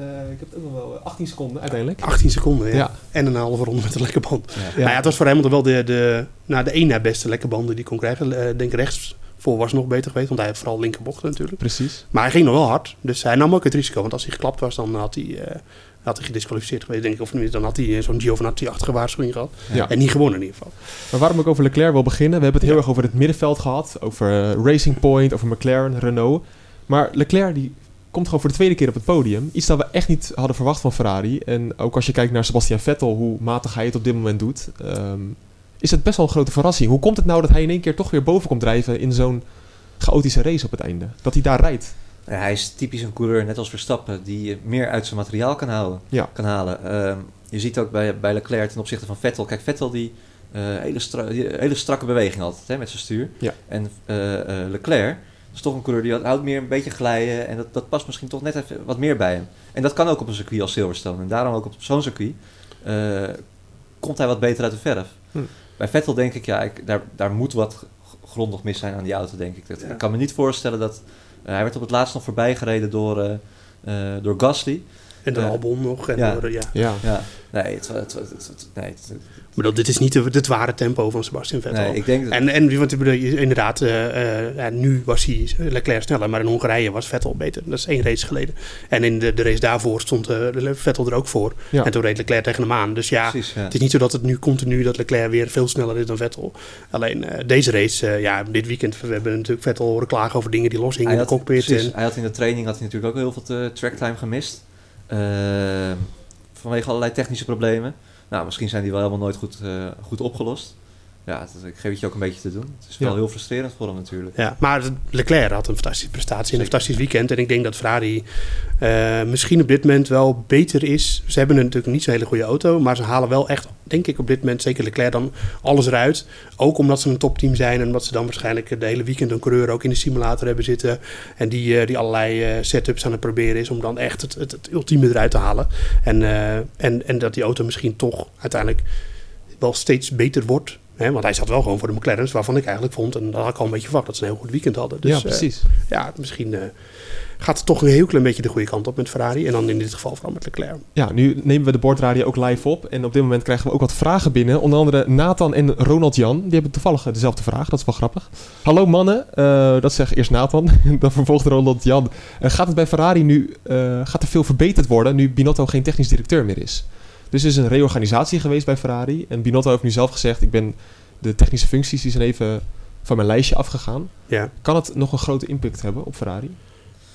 Uh, ik heb het ook nog wel 18 seconden uiteindelijk. 18 seconden, ja. ja. En een halve ronde met een lekke band. Ja. Nou ja, het was voor hem wel de, de, nou, de één na beste lekke banden die hij kon krijgen. Uh, denk rechts voor was nog beter geweest, want hij heeft vooral linkerbochten natuurlijk. Precies. Maar hij ging nog wel hard, dus hij nam ook het risico. Want als hij geklapt was, dan had hij, uh, had hij gedisqualificeerd geweest, denk ik. Of niet, dan had hij zo'n Giovinazzi-achtige waarschuwing gehad. Ja. En niet gewonnen in ieder geval. Maar waarom ik over Leclerc wil beginnen, we hebben het heel erg over het middenveld gehad. Over Racing Point, over McLaren, Renault. Maar Leclerc die komt gewoon voor de tweede keer op het podium. Iets dat we echt niet hadden verwacht van Ferrari. En ook als je kijkt naar Sebastian Vettel, hoe matig hij het op dit moment doet, ehm, is het best wel een grote verrassing. Hoe komt het nou dat hij in één keer toch weer boven komt drijven in zo'n chaotische race op het einde? Dat hij daar rijdt. Ja, hij is typisch een coureur, net als Verstappen, die meer uit zijn materiaal kan, houden, ja. kan halen. Ehm, je ziet ook bij, bij Leclerc ten opzichte van Vettel. Kijk, Vettel die uh, hele, hele strakke beweging had hè, met zijn stuur. Ja. En uh, Leclerc is toch een coureur die houdt meer een beetje glijden. En dat, dat past misschien toch net even wat meer bij hem. En dat kan ook op een circuit als Silverstone. En daarom ook op zo'n circuit komt hij wat beter uit de verf. Hm. Bij Vettel denk ik, ja, ik, daar, daar moet wat grondig mis zijn aan die auto, denk ik. Dat, Ik kan me niet voorstellen dat... Uh, hij werd op het laatst nog voorbij gereden door, uh, door Gasly. En door Albon nog. En ja. Ja. Ja. ja. Nee, het, het, het, nee maar dat, dit is niet het ware tempo van Sebastian Vettel. Nee, ik denk dat... En, en want inderdaad, uh, nu was hij Leclerc sneller, maar in Hongarije was Vettel beter. Dat is één race geleden. En in de, de race daarvoor stond uh, Vettel er ook voor. Ja. En toen reed Leclerc tegen hem aan. Dus ja, Precies, ja, het is niet zo dat het nu continu dat Leclerc weer veel sneller is dan Vettel. Alleen deze race, ja, dit weekend, we hebben natuurlijk Vettel horen klagen over dingen die los hingen in de cockpit. En... Hij had in de training had hij natuurlijk ook heel veel tracktime gemist. Vanwege allerlei technische problemen. Nou, misschien zijn die wel helemaal nooit goed, uh, goed opgelost. Ja, ik geef het je ook een beetje te doen. Het is wel heel frustrerend voor hem natuurlijk. Ja, maar Leclerc had een fantastische prestatie en een fantastisch weekend. En ik denk dat Ferrari uh, misschien op dit moment wel beter is. Ze hebben natuurlijk niet zo'n hele goede auto. Maar ze halen wel echt, denk ik op dit moment, zeker Leclerc dan alles eruit. Ook omdat ze een topteam zijn en omdat ze dan waarschijnlijk de hele weekend een coureur ook in de simulator hebben zitten. En die, uh, die allerlei uh, setups aan het proberen is om dan echt het, het, het ultieme eruit te halen. En, en, en dat die auto misschien toch uiteindelijk wel steeds beter wordt want hij zat wel gewoon voor de McLaren's, waarvan ik eigenlijk vond, en dat had ik al een beetje verwacht, dat ze een heel goed weekend hadden. Dus, ja, precies. Uh, ja, misschien uh, gaat het toch een heel klein beetje de goede kant op met Ferrari. En dan in dit geval vooral met Leclerc. Ja, nu nemen we de bordradio ook live op. En op dit moment krijgen we ook wat vragen binnen. Onder andere Nathan en Ronald Jan. Die hebben toevallig dezelfde vraag. Dat is wel grappig. Hallo mannen. Uh, dat zegt eerst Nathan. dan vervolgt Ronald Jan. gaat het bij Ferrari nu gaat er veel verbeterd worden nu Binotto geen technisch directeur meer is? Dus er is een reorganisatie geweest bij Ferrari. En Binotto heeft nu zelf gezegd: ik ben de technische functies die zijn even van mijn lijstje afgegaan. Ja. Kan het nog een grote impact hebben op Ferrari?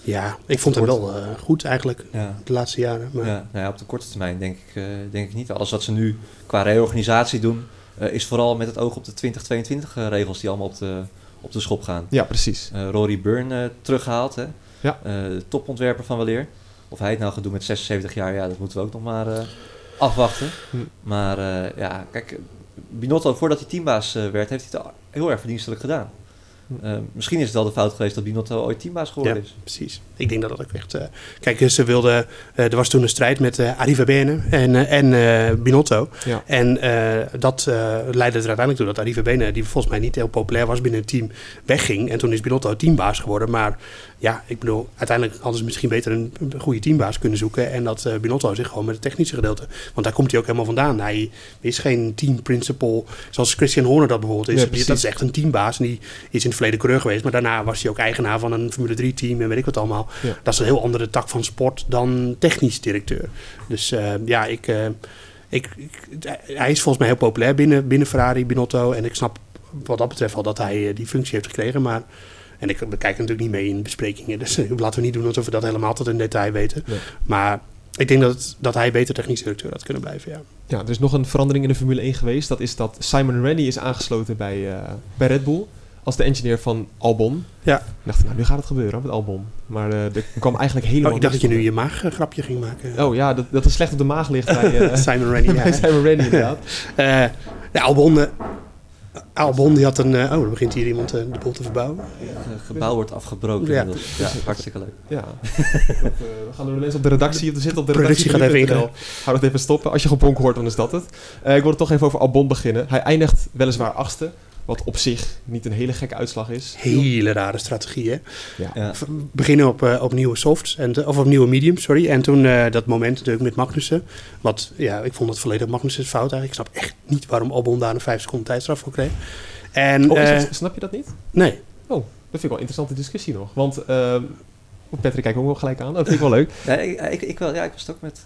Ja, ik vond het wel uh, goed eigenlijk ja. de laatste jaren. Maar... Ja, nou ja, op de korte termijn denk ik, uh, denk ik niet. Alles wat ze nu qua reorganisatie doen, uh, is vooral met het oog op de 2022-regels die allemaal op de, op de schop gaan. Ja, precies. Rory Byrne teruggehaald, hè? Ja. topontwerper van Weleer. Of hij het nou gaat doen met 76 jaar, ja, dat moeten we ook nog maar afwachten. Maar ja, kijk, Binotto, voordat hij teambaas uh, werd, heeft hij het heel erg verdienstelijk gedaan. Uh, misschien is het wel de fout geweest dat Binotto ooit teambaas geworden ja, is. precies. Ik denk dat dat ook echt... Uh, kijk, ze wilden... Uh, er was toen een strijd met Arriva Bene en, en Binotto. Ja. En dat leidde er uiteindelijk toe dat Arriva Bene, die volgens mij niet heel populair was binnen het team, wegging. En toen is Binotto teambaas geworden. Maar ja, ik bedoel, uiteindelijk hadden ze misschien beter een, goede teambaas kunnen zoeken. En dat uh, Binotto zich gewoon met het technische gedeelte. Want daar komt hij ook helemaal vandaan. Hij is geen team principal zoals Christian Horner dat bijvoorbeeld is. Ja, dat is echt een teambaas. En die is in het verleden coureur geweest. Maar daarna was hij ook eigenaar van een Formule 3 team en weet ik wat allemaal. Dat is een heel andere tak van sport dan technisch directeur. Dus uh, ja, ik, uh, ik, ik, hij is volgens mij heel populair binnen, binnen Ferrari, Binotto. En ik snap wat dat betreft wel dat hij die functie heeft gekregen. Maar en ik bekijk natuurlijk niet mee in besprekingen. Dus eh, laten we niet doen alsof we dat helemaal tot in detail weten. Maar ik denk dat, dat hij beter technisch directeur had kunnen blijven, ja. Ja, er is nog een verandering in de Formule 1 geweest. Dat is dat Simon Rennie is aangesloten bij, uh, bij Red Bull als de engineer van Albon. Ja. Ik dacht, nou, nu gaat het gebeuren met Albon. Maar uh, er kwam eigenlijk helemaal Oh, ik dacht dat je nu je maaggrapje ging maken. Oh ja, dat, dat is slecht op de maag ligt bij uh, Simon Rennie. bij Simon Rennie, inderdaad. uh, ja, Albon Albon die had een... oh, dan begint hier iemand de boel te verbouwen. Het gebouw wordt afgebroken. Ja, ja hartstikke leuk. Ja. dat, we gaan door de mensen op de redactie. Er zit op de redactie. gaat even ingrijpen. Hou het even stoppen. Als je gebonk hoort, dan is dat het. ik wil het toch even over Albon beginnen. Hij eindigt weliswaar achtste. Wat op zich niet een hele gekke uitslag is. Hele rare strategie, hè? Ja. Beginnen op, uh, op nieuwe softs, en, of op nieuwe mediums, sorry. En toen uh, dat moment natuurlijk met Magnussen. Wat, ja, ik vond het volledig Magnussen fout eigenlijk. Ik snap echt niet waarom Albon daar een 5 seconden tijdstraf voor kreeg. En, oh, uh, snap je dat niet? Nee. Oh, dat vind ik wel een interessante discussie nog. Want Patrick kijkt ook wel gelijk aan. Dat vind ik wel leuk. Ja, ik, ik, ik, wel, ja, ik was het ook met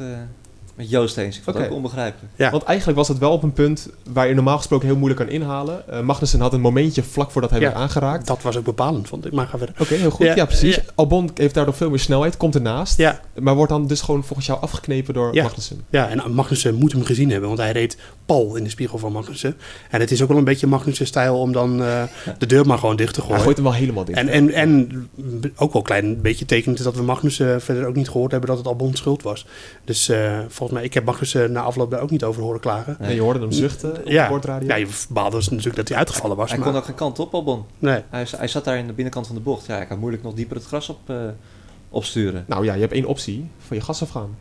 met Joost eens. Ik vond het ook onbegrijpelijk. Ja. Want eigenlijk was het wel op een punt waar je normaal gesproken heel moeilijk kan inhalen. Uh, Magnussen had een momentje vlak voordat hij werd aangeraakt. Dat was ook bepalend, vond ik. Maar ga verder. Oké, heel goed. Ja, precies. Albon heeft daardoor veel meer snelheid, komt ernaast. Ja. Maar wordt dan dus gewoon volgens jou afgeknepen door Magnussen. Ja, en Magnussen moet hem gezien hebben, want hij reed pal in de spiegel van Magnussen. En het is ook wel een beetje Magnussen-stijl om dan uh, de deur maar gewoon dicht te gooien. Hij gooit hem wel helemaal dicht. En, en, en ook wel een klein beetje tekent dat we Magnussen verder ook niet gehoord hebben dat het Albon schuld was. Dus uh, volgens mij, ik heb Magnussen na afloop daar ook niet over horen klagen. Nee, je hoorde hem zuchten op ja. de bordradio. Ja, je baalde dus natuurlijk dat hij uitgevallen was. Hij maar... kon ook geen kant op, Albon. Nee. Hij, hij zat daar in de binnenkant van de bocht. Ja, ik kan moeilijk nog dieper het gras op, uh, opsturen. Nou ja, je hebt één optie. Van je gas afgaan.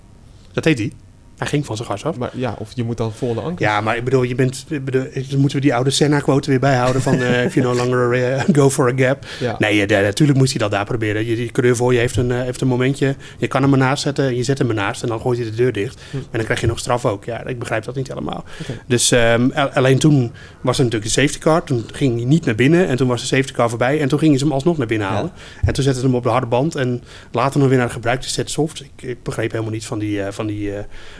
Dat heet hij. Hij ging van zijn gas af. Maar ja, of je moet dan volgende anker. Ja, maar ik bedoel, je bent, bedoel, moeten we die oude Senna-quote weer bijhouden van uh, if you no longer uh, go for a gap. Ja. Nee, ja, natuurlijk moest hij dat daar proberen. Je, die coureur voor je heeft een, uh, heeft een momentje, je kan hem ernaast zetten, je zet hem ernaast en dan gooit hij de deur dicht. Hm. En dan krijg je nog straf ook. Ja, ik begrijp dat niet helemaal. Okay. Dus um, alleen toen was er natuurlijk de safety car. Toen ging hij niet naar binnen en toen was de safety car voorbij en toen gingen ze hem alsnog naar binnen halen. Ja. En toen zetten ze hem op de harde band en later nog weer naar de gebruikte set soft. Ik, ik begreep helemaal niet van die, van die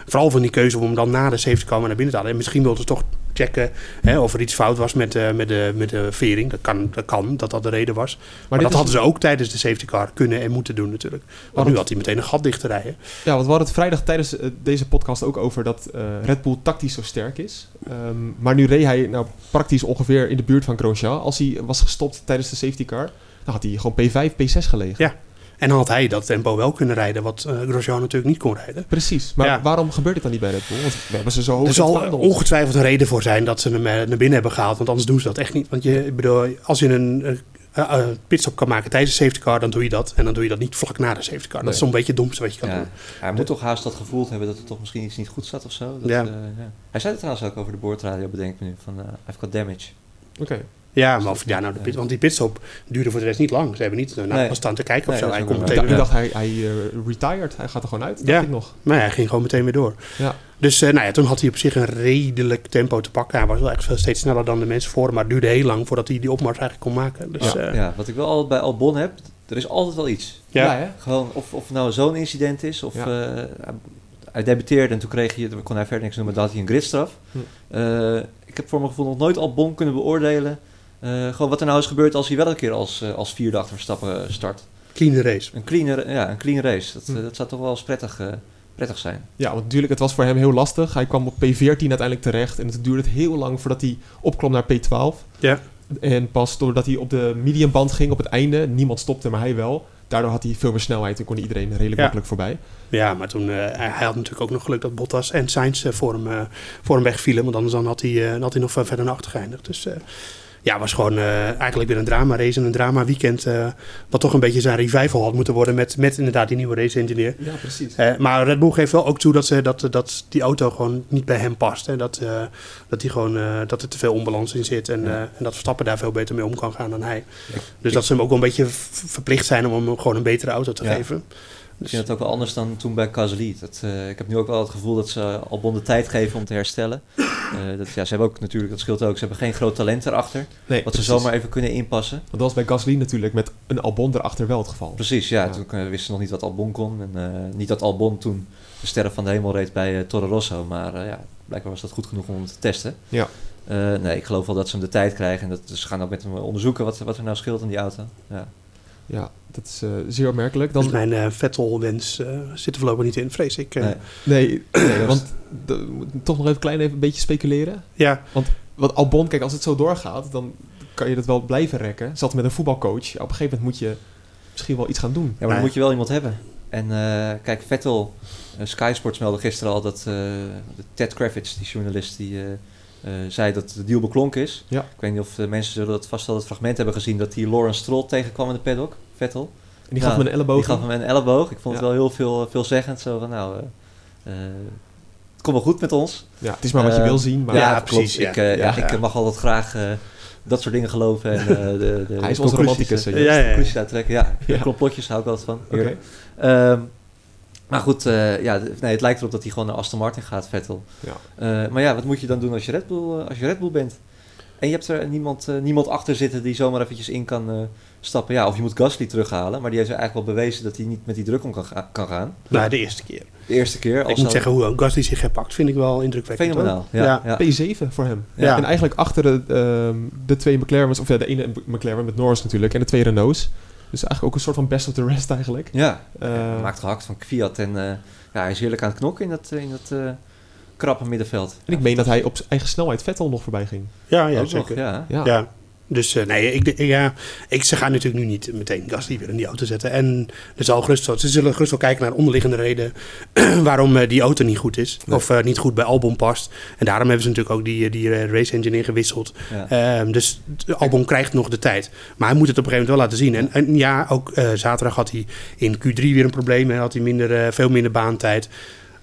vooral van die keuze om dan na de safety car naar binnen te halen. En misschien wilden ze toch checken hè, of er iets fout was met, uh, met, de, met de vering. Dat kan, dat kan, dat dat de reden was. Maar, dat hadden ze ook tijdens de safety car kunnen en moeten doen natuurlijk. Want nu had hij meteen een gat dicht te rijden. Ja, want we hadden het vrijdag tijdens uh, deze podcast ook over dat uh, Red Bull tactisch zo sterk is. Um, maar nu reed hij nou praktisch ongeveer in de buurt van Grosjean. Als hij was gestopt tijdens de safety car, dan had hij gewoon P5, P6 gelegen. Ja. En dan had hij dat tempo wel kunnen rijden, wat uh, Grosjean natuurlijk niet kon rijden. Precies, maar waarom gebeurt dit dan niet bij Red Bull? Want we hebben ze zo hoog Er zal ongetwijfeld een reden voor zijn dat ze hem naar binnen hebben gehaald, want anders doen ze dat echt niet. Want je, bedoel, als je een uh, uh, pitstop kan maken tijdens de safety car, dan doe je dat. En dan doe je dat niet vlak na de safety car. Nee. Dat is zo'n beetje het domste wat je kan ja. doen. Hij moet toch haast dat gevoeld hebben dat er toch misschien iets niet goed zat of zo. Dat, ja. Uh, ja. Hij zei het trouwens ook over de boordradio, bedenk me nu, van I've got damage. Oké. Okay. Ja, maar of, ja, nou, de pit, want die pitstop duurde voor de rest niet lang. Ze hebben niet naar nee. staan te kijken of nee, zo. Hij komt meteen Ik dacht, hij, hij uh, retired. Hij gaat er gewoon uit, ja. ik nog. Maar hij ging gewoon meteen weer door. Ja. Dus uh, nou ja, toen had hij op zich een redelijk tempo te pakken. Hij was wel echt steeds sneller dan de mensen voor Maar het duurde heel lang voordat hij die opmars eigenlijk kon maken. Dus, ja. Uh, ja, wat ik wel altijd bij Albon heb, er is altijd wel iets. Ja. ja hè? Gewoon of, of nou zo'n incident is, of ja. hij debuteerde en toen kreeg je, kon hij verder niks noemen, dat hij een gridstraf. Hm. ik heb voor mijn gevoel nog nooit Albon kunnen beoordelen gewoon wat er nou is gebeurd als hij wel een keer als, uh, als vierde achter Verstappen start. Clean race. Een clean, ja, een clean race. Dat, hm. dat zou toch wel eens prettig, uh, prettig zijn. Ja, want natuurlijk, het was voor hem heel lastig. Hij kwam op P14 uiteindelijk terecht. En het duurde heel lang voordat hij opklom naar P12. Ja. En pas doordat hij op de mediumband ging op het einde, niemand stopte, maar hij wel. Daardoor had hij veel meer snelheid en kon iedereen redelijk ja. makkelijk voorbij. Ja, maar toen, uh, hij had natuurlijk ook nog geluk dat Bottas en Sainz uh, voor, hem, uh, voor hem wegvielen. Want anders dan had, hij, had hij nog verder naar achter geëindigd. Dus ja, was gewoon uh, eigenlijk weer een drama race en een drama weekend. Uh, wat toch een beetje zijn revival had moeten worden met, met inderdaad die nieuwe race engineer. Ja, precies. Uh, maar Red Bull geeft wel ook toe dat, ze, dat, dat die auto gewoon niet bij hem past. Hè. Dat, dat, die gewoon, dat er te veel onbalans in zit en, ja. en dat Verstappen daar veel beter mee om kan gaan dan hij. Ja. Dus dat ze hem ook wel een beetje verplicht zijn om hem gewoon een betere auto te ja. geven. Ik vind het ook wel anders dan toen bij. Dat, uh, ik heb nu ook wel het gevoel dat ze Albon de tijd geven om te herstellen. Uh, dat, ja, ze hebben ook natuurlijk, dat scheelt ook, ze hebben geen groot talent erachter. Nee, wat precies. ze zomaar even kunnen inpassen. Dat was bij Gasly natuurlijk met een Albon erachter wel het geval. Precies, ja. ja. Toen uh, wisten ze nog niet wat Albon kon. En niet dat Albon toen de sterren van de hemel reed bij Toro Rosso. Maar ja, blijkbaar was dat goed genoeg om hem te testen. Ja. nee, ik geloof wel dat ze hem de tijd krijgen. En dat, ze gaan ook met hem onderzoeken wat, wat er nou scheelt in die auto. Ja. Ja, dat is uh, zeer opmerkelijk. Dan... Dus mijn uh, Vettel-wens uh, zit er voorlopig niet in, vrees ik. Nee, nee, nee want de, toch nog even klein even een beetje speculeren. Ja. Want wat Albon, kijk, als het zo doorgaat, dan kan je dat wel blijven rekken. Zat met een voetbalcoach. Op een gegeven moment moet je misschien wel iets gaan doen. Ja, maar dan moet je wel iemand hebben. En kijk, Vettel, Sky Sports meldde gisteren al dat Ted Kravitz, die journalist, die zei dat de deal beklonken is. Ja. Ik weet niet of de mensen zullen dat vast wel het fragment hebben gezien dat hij Lawrence Stroll tegenkwam in de paddock, Vettel. En die gaf hem een elleboog. Die gaf hem een elleboog. Ik vond het wel heel veel, veelzeggend. Zo van, nou, het komt wel goed met ons. Ja, het is maar wat je wil zien. Maar ja, precies. Ik, ja, ik mag altijd graag dat soort dingen geloven. En, de, de Hij is onze romanticus. Ja, ja, ja. uittrekken. Ja, ja. complotjes hou ik altijd van. Okay. Um, maar goed, uh, ja, nee, het lijkt erop dat hij gewoon naar Aston Martin gaat, Vettel. Ja. Uh, maar ja, wat moet je dan doen als je Red Bull, uh, als je Red Bull bent? En je hebt er niemand, niemand achter zitten die zomaar eventjes in kan stappen. Ja, of je moet Gasly terughalen, maar die heeft eigenlijk wel bewezen dat hij niet met die druk om kan, ga kan gaan. Nou, de eerste keer. De eerste keer. Ik moet zeggen, hoe Gasly zich herpakt, vind ik wel indrukwekkend. Fenomenaal, ja, ja. P7 voor hem. Ja. En eigenlijk achter de, uh, de twee McLaren's, of ja, de ene McLaren met Norris natuurlijk, en de twee Renaults. Dus eigenlijk ook een soort van best of the rest eigenlijk. Ja, uh, maakt gehakt van Fiat en uh, ja, hij is heerlijk aan het knokken in dat, in dat uh, krappe middenveld. En ik meen dat hij op eigen snelheid Vettel nog voorbij ging. Ja, ja zeker. Nog, ja. ja. Dus uh, nee, ik, ja, ik, ze gaan natuurlijk nu niet meteen Gasly weer in die auto zetten. En er zal gerust, ze zullen gerust wel kijken naar onderliggende reden waarom uh, die auto niet goed is. Nee. Of uh, niet goed bij Albon past. En daarom hebben ze natuurlijk ook die, die race engine ingewisseld. Ja. Um, dus Albon krijgt nog de tijd. Maar hij moet het op een gegeven moment wel laten zien. En, en ja, ook zaterdag had hij in Q3 weer een probleem. En had hij minder, veel minder baantijd.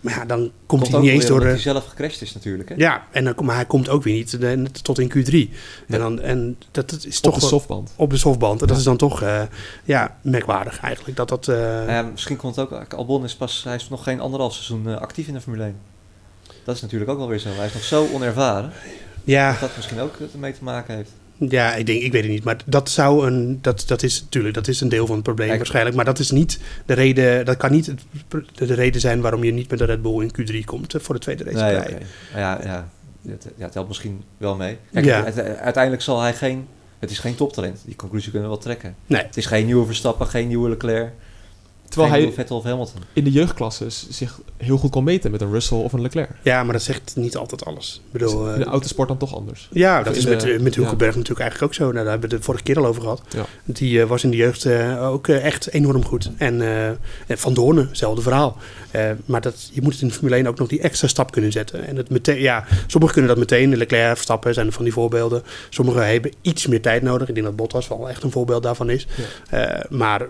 Maar ja, dan komt, komt hij niet eens door... Omdat hij zelf gecrashed is natuurlijk. Hè? Ja, en dan, maar hij komt ook weer niet de, tot in Q3. Nee. En, dan, en dat, dat is toch... Op de softband. Op de softband. En dat is dan toch uh, ja, merkwaardig eigenlijk. Dat dat, uh... ja, misschien komt het ook... Albon is pas... Hij is nog geen anderhalf seizoen actief in de Formule 1. Dat is natuurlijk ook wel weer zo. Hij is nog zo onervaren. Ja. Dat dat misschien ook ermee te maken heeft. Ja, ik denk, ik weet het niet. Maar dat zou een. Dat, dat is natuurlijk, dat is een deel van het probleem waarschijnlijk. Maar dat is niet de reden. Dat kan niet de reden zijn waarom je niet met de Red Bull in Q3 komt eh, voor de tweede race. Nee, okay. Ja, ja. Het, ja, het helpt misschien wel mee. Kijk, ja. uiteindelijk zal hij geen. Het is geen toptalent. Die conclusie kunnen we wel trekken. Nee. Het is geen nieuwe Verstappen, geen nieuwe Leclerc. Terwijl hij Vettel of Hamilton. in de jeugdklasses zich heel goed kon meten met een Russell of een Leclerc. Ja, maar dat zegt niet altijd alles. Ik bedoel, in de uh, autosport dan toch anders? Ja, dat is met, de, met Hulkenberg ja. natuurlijk eigenlijk ook zo. Nou, daar hebben we het de vorige keer al over gehad. Ja. Die uh, was in de jeugd uh, ook echt enorm goed. En Van Doornen, hetzelfde verhaal. maar dat, je moet in de Formule 1 ook nog die extra stap kunnen zetten. En het meteen, ja, sommigen kunnen dat meteen. De Leclerc, Verstappen zijn van die voorbeelden. Sommigen hebben iets meer tijd nodig. Ik denk dat Bottas wel echt een voorbeeld daarvan is. Ja. maar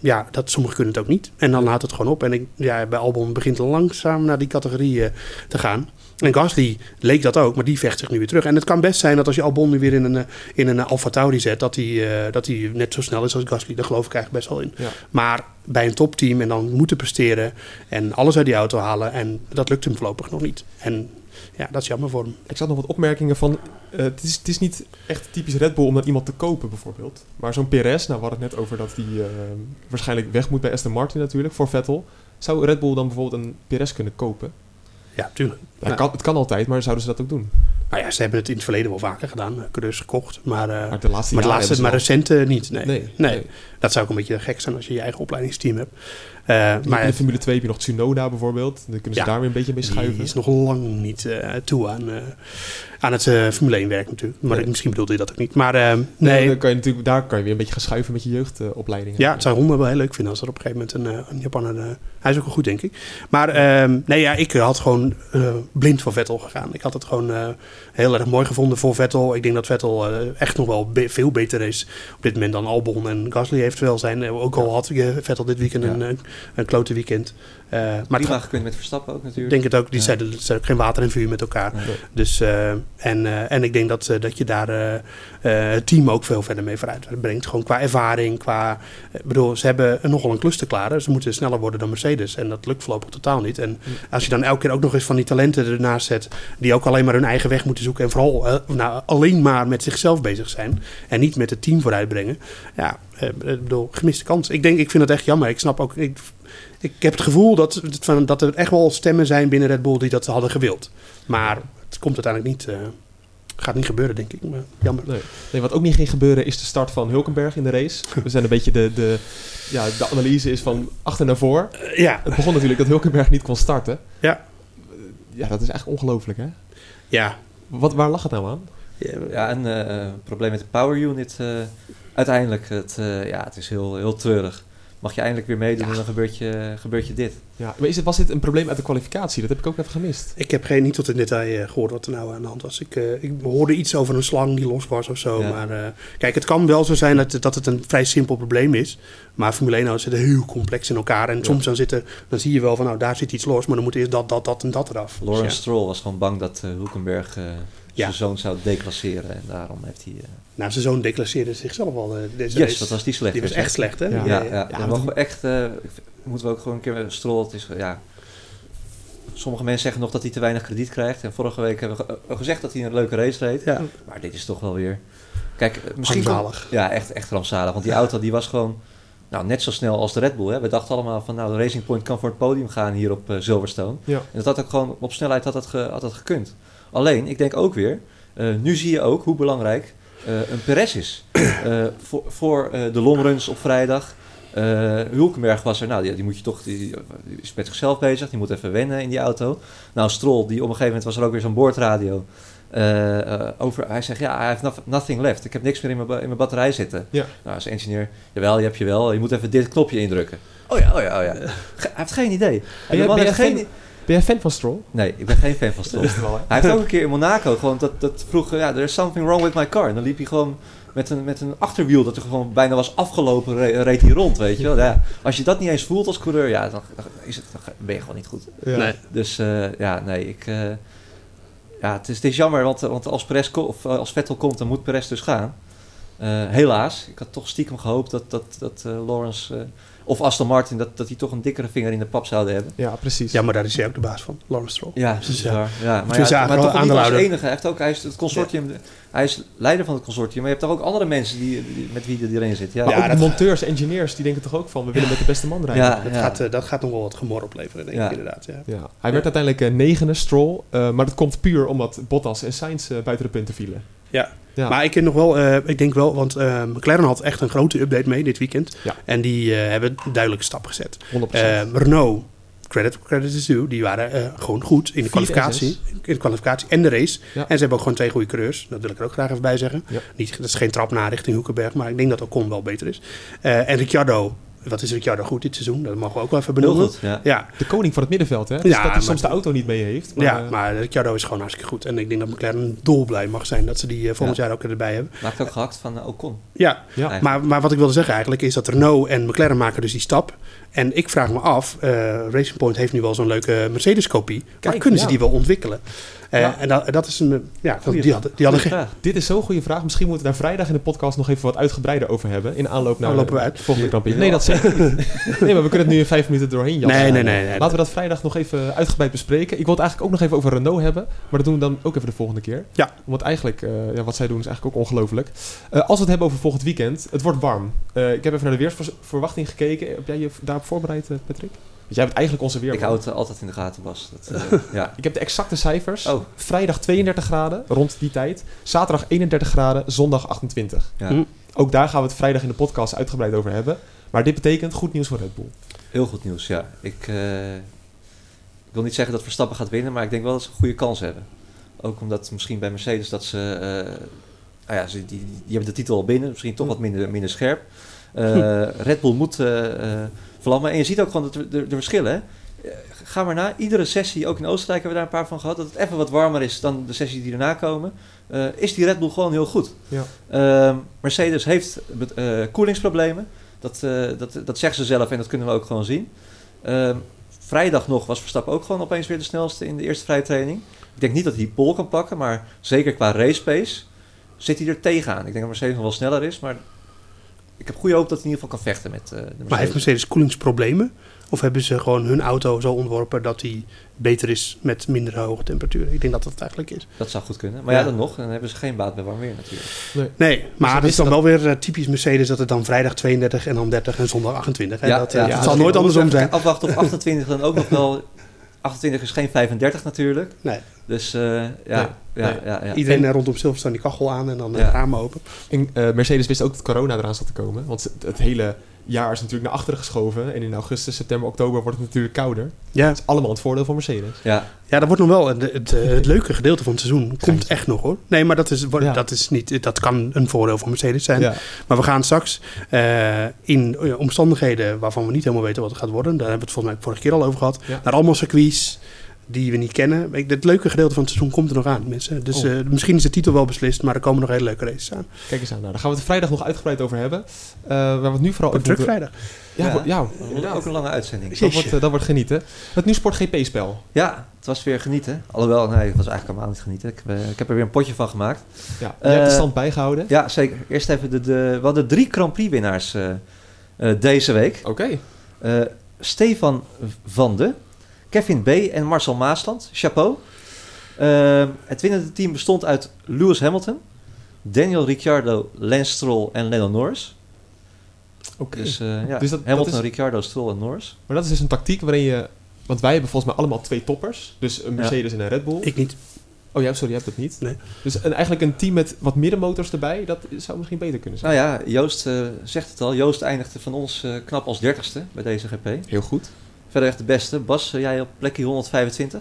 ja, dat, sommigen kunnen het ook niet. En dan laat het gewoon op. En ik, ja, bij Albon begint langzaam naar die categorieën te gaan. En Gasly leek dat ook, maar die vecht zich nu weer terug. En het kan best zijn dat als je Albon nu weer in een, in een Alfa Tauri zet, dat hij, uh, dat hij net zo snel is als Gasly. Daar geloof ik eigenlijk best wel in. Ja. Maar bij een topteam en dan moeten presteren en alles uit die auto halen. En dat lukt hem voorlopig nog niet. En ja, dat is jammer voor hem. Ik zat nog wat opmerkingen van. Uh, het, is, het is niet echt typisch Red Bull om dan iemand te kopen, bijvoorbeeld. Maar zo'n PRS, nou, we hadden het net over dat die uh, waarschijnlijk weg moet bij Aston Martin natuurlijk voor Vettel. Zou Red Bull dan bijvoorbeeld een PRS kunnen kopen? Ja, tuurlijk. Ja, kan, het kan altijd, maar zouden ze dat ook doen? Nou ja, ze hebben het in het verleden wel vaker gedaan. Coureurs gekocht. Maar, uh, maar de laatste, maar, de laatste, maar recent niet. Nee. Nee, nee. nee. Dat zou ook een beetje gek zijn als je je eigen opleidingsteam hebt. Uh, maar in de Formule 2 heb je nog Tsunoda bijvoorbeeld. Dan kunnen ze daar weer een beetje mee schuiven. Die is nog lang niet toe aan, aan het Formule 1 werk natuurlijk. Maar nee. misschien bedoelde je dat ook niet. Maar nee. nee dan kan je natuurlijk, daar kan je weer een beetje gaan schuiven met je jeugdopleidingen. ja, het zou Honda wel heel leuk vinden als er op een gegeven moment een, een Japaner... hij is ook wel goed, denk ik. Maar ehm, nee, ja, ik had gewoon blind voor Vettel gegaan. Ik had het gewoon heel erg mooi gevonden voor Vettel. Ik denk dat Vettel echt nog wel be veel beter is op dit moment dan Albon en Gasly heeft wel zijn. Ook al had Vettel dit weekend ja. Een, klote weekend. Uh, maar Prima gekund met Verstappen ook natuurlijk. denk het ook. Die zeiden, er ook geen water en vuur met elkaar. Nee. Dus, uh, en, uh, en ik denk dat, dat je daar het team ook veel verder mee vooruit brengt. Gewoon qua ervaring, qua... Ik bedoel, ze hebben nogal een klus te klaren. Ze moeten sneller worden dan Mercedes. En dat lukt voorlopig totaal niet. En als je dan elke keer ook nog eens van die talenten ernaast zet... die ook alleen maar hun eigen weg moeten zoeken... en vooral nou, alleen maar met zichzelf bezig zijn... en niet met het team vooruitbrengen... ja, ik bedoel, gemiste kans. Ik denk, ik vind het echt jammer. Ik snap ook... Ik, ik heb het gevoel dat, dat er echt wel stemmen zijn binnen Red Bull die dat hadden gewild. Maar het komt uiteindelijk niet. Uh, gaat niet gebeuren, denk ik. Maar jammer. Nee. nee. wat ook niet ging gebeuren is de start van Hulkenberg in de race. We zijn een beetje de, de, ja, de analyse is van achter naar voor. Uh, ja. Het begon natuurlijk dat Hulkenberg niet kon starten. Ja. Ja, dat is eigenlijk ongelooflijk, hè? Ja. Wat, waar lag het nou aan? Ja, een uh, probleem met de power unit uiteindelijk. Het, ja, het is heel, heel treurig. Mag je eindelijk weer meedoen en dan gebeurt je, gebeurt je dit. Ja, maar is het, was dit een probleem uit de kwalificatie? Dat heb ik ook even gemist. Ik heb geen, niet tot in detail uh, gehoord wat er nou aan de hand was. Ik, uh, ik hoorde iets over een slang die los was of zo. Ja. Maar uh, kijk, het kan wel zo zijn dat, dat het een vrij simpel probleem is. Maar Formule 1 auto's zitten heel complex in elkaar. En ja. soms dan, zitten, dan zie je wel van, nou daar zit iets los. Maar dan moet eerst dat, dat, dat en dat eraf. Lawrence dus, Stroll was gewoon bang dat Hulkenberg zijn zoon zou declasseren. En daarom heeft hij... Nou, zijn zoon declasseerde zichzelf al. Uh, deze yes, dat was die slecht. Die was echt slecht, hè? Ja, ja, ja. ja. mogen we echt, uh, moeten we ook gewoon een keer strollen. Het is, ja. Sommige mensen zeggen nog dat hij te weinig krediet krijgt. En vorige week hebben we gezegd dat hij een leuke race reed. Ja. Maar dit is toch wel weer... Kijk, misschien... Rampzalig. Ja, echt, echt rampzalig. Want die auto die was gewoon nou, net zo snel als de Red Bull. Hè. We dachten allemaal van nou, de Racing Point kan voor het podium gaan hier op uh, Silverstone. Ja. En dat had ook gewoon op snelheid had dat, ge, had dat gekund. Alleen, ik denk ook weer, uh, nu zie je ook hoe belangrijk uh, een Perez is. Voor voor de longruns op vrijdag. Hulkenberg was er, nou die, die moet je toch, die, die, is met zichzelf bezig, die moet even wennen in die auto. Nou, Stroll, die op een gegeven moment was er ook weer zo'n boordradio. Over, hij zegt, ja, I have nothing left. Ik heb niks meer in mijn, in mijn batterij zitten. Ja. Nou, als engineer, jawel, je hebt je wel. Je moet even dit knopje indrukken. Oh ja, oh ja, oh ja. Hij heeft geen idee. Ben je geen... Ben jij fan van Stroll? Nee, ik ben geen fan van Stroll. hij heeft ook een keer in Monaco gewoon dat, dat vroeg, ja, there's something wrong with my car. En dan liep hij gewoon met een, met een achterwiel dat er gewoon bijna was afgelopen, re reed hij rond, weet je wel. Ja, als je dat niet eens voelt als coureur, ja, dan, dan, is het, dan ben je gewoon niet goed. Ja. Nee. Dus uh, ja, nee, ik... Ja, het is, jammer, want, want als, Perez of als Vettel komt, dan moet Perez dus gaan. Uh, helaas, ik had toch stiekem gehoopt dat, dat, dat Lawrence of Aston Martin, dat, dat die toch een dikkere vinger in de pap zouden hebben. Ja, precies. Ja, maar daar is hij ook de baas van, Lawrence Stroll. Ja, dus, ja. ja. Maar, ja, maar toch niet als enige. Hij, heeft ook, hij is het consortium, ja. hij is leider van het consortium, maar je hebt toch ook andere mensen die, die met wie er erin zit. Ja, ja ook de monteurs, engineers, die denken toch ook van, we willen met de beste man rijden. Ja, dat, Gaat, uh, dat gaat nog wel wat gemor opleveren, denk ik inderdaad. Ja. Ja. Hij werd uiteindelijk uh, negende, Stroll, uh, maar dat komt puur omdat Bottas en Sainz buiten de punten vielen. Ja, ja. Maar ik, nog wel, uh, ik denk wel, want uh, McLaren had echt een grote update mee dit weekend. Ja. En die uh, hebben duidelijke stap gezet. 100%. Renault, credit credit is due, die waren gewoon goed in de kwalificatie. In de kwalificatie en de race. Ja. En ze hebben ook gewoon twee goede coureurs. Dat wil ik er ook graag even bij zeggen. Niet, dat is geen trap naar richting Hoekenberg, maar ik denk dat Ocon wel beter is. en Ricciardo, wat is Ricciardo goed dit seizoen? Dat mogen we ook wel even benoemen. Goed, ja. ja. De koning van het middenveld, hè? Dus ja, dat hij soms de auto niet mee heeft. Maar, ja, maar Ricciardo is gewoon hartstikke goed. En ik denk dat McLaren dolblij mag zijn dat ze die uh, volgend ja. jaar ook erbij hebben. Maakt ook gehakt van uh, Ocon. Ja, ja. Maar, maar wat ik wilde zeggen eigenlijk is dat Renault en McLaren maken dus die stap. En ik vraag me af, uh, Racing Point heeft nu wel zo'n leuke Mercedes-kopie. Maar kunnen ze die wel ontwikkelen? Uh, ja. En dat, dat, is een. Ja, die hadden, die hadden geen. Dit is zo'n goede vraag. Misschien moeten we daar vrijdag in de podcast nog even wat uitgebreider over hebben. In aanloop naar. We uit. Volgende Grand Nee, dat zeg ik niet. Nee, maar we kunnen het nu in vijf minuten doorheen jassen. Nee, nee, nee, nee, Laten we dat vrijdag nog even uitgebreid bespreken. Ik wil het eigenlijk ook nog even over Renault hebben. Maar dat doen we dan ook even de volgende keer. Ja. Want eigenlijk, uh, ja, wat zij doen is eigenlijk ook ongelooflijk. Uh, als we het hebben over volgend weekend. Het wordt warm. ik heb even naar de weersverwachting gekeken. Heb jij je daarop voorbereid, Patrick? Jij bent eigenlijk onze weerman. Ik hou het uh, altijd in de gaten, Bas. Dat, uh, ja. ik heb de exacte cijfers. Oh. Vrijdag 32 graden, rond die tijd. Zaterdag 31 graden, zondag 28. Ja. Hm. Ook daar gaan we het vrijdag in de podcast uitgebreid over hebben. Maar dit betekent goed nieuws voor Red Bull. Heel goed nieuws, ja. Ik, uh, ik wil niet zeggen dat Verstappen gaat winnen, maar ik denk wel dat ze een goede kans hebben. Ook omdat misschien bij Mercedes dat ze... nou ja, ze, die, die, hebben de titel al binnen. Misschien toch hm. wat minder, minder scherp. Red Bull moet vlammen. En je ziet ook gewoon de, de, de verschillen. Hè? Ga maar na. Iedere sessie, ook in Oostenrijk hebben we daar een paar van gehad, dat het even wat warmer is dan de sessies die erna komen. Uh, is die Red Bull gewoon heel goed. Ja. Uh, Mercedes heeft uh, koelingsproblemen. Dat, dat, dat zeggen ze zelf en dat kunnen we ook gewoon zien. Ehm, vrijdag nog was Verstappen ook gewoon opeens weer de snelste in de eerste vrije training. Ik denk niet dat hij pole kan pakken, maar zeker qua race pace zit hij er tegenaan. Ik denk dat Mercedes nog wel sneller is, maar ik heb goede hoop dat hij in ieder geval kan vechten met uh, de Mercedes. Maar heeft Mercedes koelingsproblemen? Of hebben ze gewoon hun auto zo ontworpen dat die beter is met minder hoge temperaturen? Ik denk dat dat het eigenlijk is. Dat zou goed kunnen. Maar ja, dan nog, dan hebben ze geen baat bij warm weer natuurlijk. Nee, nee maar het is dan wel weer uh, typisch Mercedes dat het dan vrijdag 32 en dan 30 en zondag 28. Ja, dat, uh, ja, het zal nooit andersom zijn. Afwachten of 28 dan ook nog wel 28 is geen 35 natuurlijk. Nee. Dus uh, ja, nee, ja, ja, ja, Iedereen en, rondom Silverstone die kachel aan en dan de ramen open. En, uh, Mercedes wist ook dat corona eraan zat te komen. Want het, het hele jaar is natuurlijk naar achteren geschoven. En in augustus, september, oktober wordt het natuurlijk kouder. Ja. Dat is allemaal het voordeel van Mercedes. Ja, Ja, dat wordt nog wel het, het, het leuke gedeelte van het seizoen. Komt echt nog hoor. Nee, maar dat, is, Ja. dat, is niet, dat kan een voordeel voor Mercedes zijn. Ja. Maar we gaan straks eh, in eh, omstandigheden waarvan we niet helemaal weten wat het gaat worden. Daar hebben we het volgens mij vorige keer al over gehad. Ja. Naar allemaal circuits die we niet kennen. Ik- Het leuke gedeelte van het seizoen komt er nog aan, mensen. Dus Oh. eh, misschien is de titel wel beslist, maar er komen nog hele leuke races aan. Kijk eens aan. Nou, daar gaan we het vrijdag nog uitgebreid over hebben. Eh, waar we het nu vooral over druk vrijdag. Ja, Ja. ja, ook een lange uitzending. Dat wordt, eh, dat wordt genieten. Het Nieuwsport GP-spel. Ja, het was weer genieten. Alhoewel, nee, het was eigenlijk helemaal niet genieten. Ik, heb, ik heb er weer een potje van gemaakt. Ja, je hebt de stand bijgehouden. Ja, zeker. Eerst even de, de, we hadden drie Grand Prix winnaars eh, eh, deze week. Oké. Eh, Stefan van de, Kevin B. en Marcel Maasland. Chapeau. Eh, het winnende team bestond uit Lewis Hamilton, Daniel Ricciardo, Lance Stroll en Lennon Norris. Oké. Dus, eh, ja, Dus dat- Hamilton, dat is- Ricciardo, Stroll en Norris. Maar dat is dus een tactiek waarin je... Want wij hebben volgens mij allemaal twee toppers. Dus een Mercedes en een Red Bull. Ik niet. Oh ja, sorry, je hebt het niet. Nee. Dus een, eigenlijk een team met wat middenmotors erbij, dat zou misschien beter kunnen zijn. Nou ja, Joost eh, zegt het al. Joost eindigde van ons eh, knap als dertigste bij deze GP. Heel goed. Verder echt de beste. Bas, jij op plekje 125.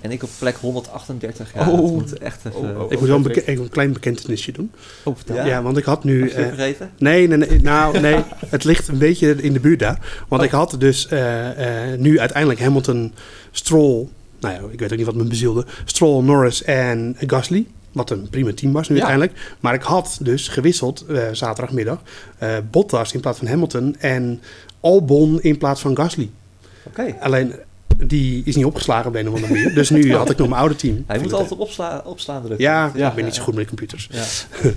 En ik op plek 138. Ja, Oh. dat moet echt even... Oh, oh. ik moet wel een, beke- een klein bekentenisje doen. Oh. Ja? Ja, want ik had nu... Eh, vergeten? Nee, nee, nee, nou, nee, het ligt een beetje in de buurt daar. Want Oh. ik had dus eh, eh, nu uiteindelijk Hamilton, Stroll, nou ja, ik weet ook niet wat me bezielde, Stroll, Norris en Gasly. Wat een prima team was nu Ja. uiteindelijk. Maar ik had dus gewisseld eh, zaterdagmiddag eh, Bottas in plaats van Hamilton en Albon in plaats van Gasly. Oké. Alleen die is niet opgeslagen op een of andere manier. Dus nu had ik nog mijn oude team. Hij moet altijd op opsla opslaan drukken. Ja, Ja, ik ben niet zo goed met computers. Ja,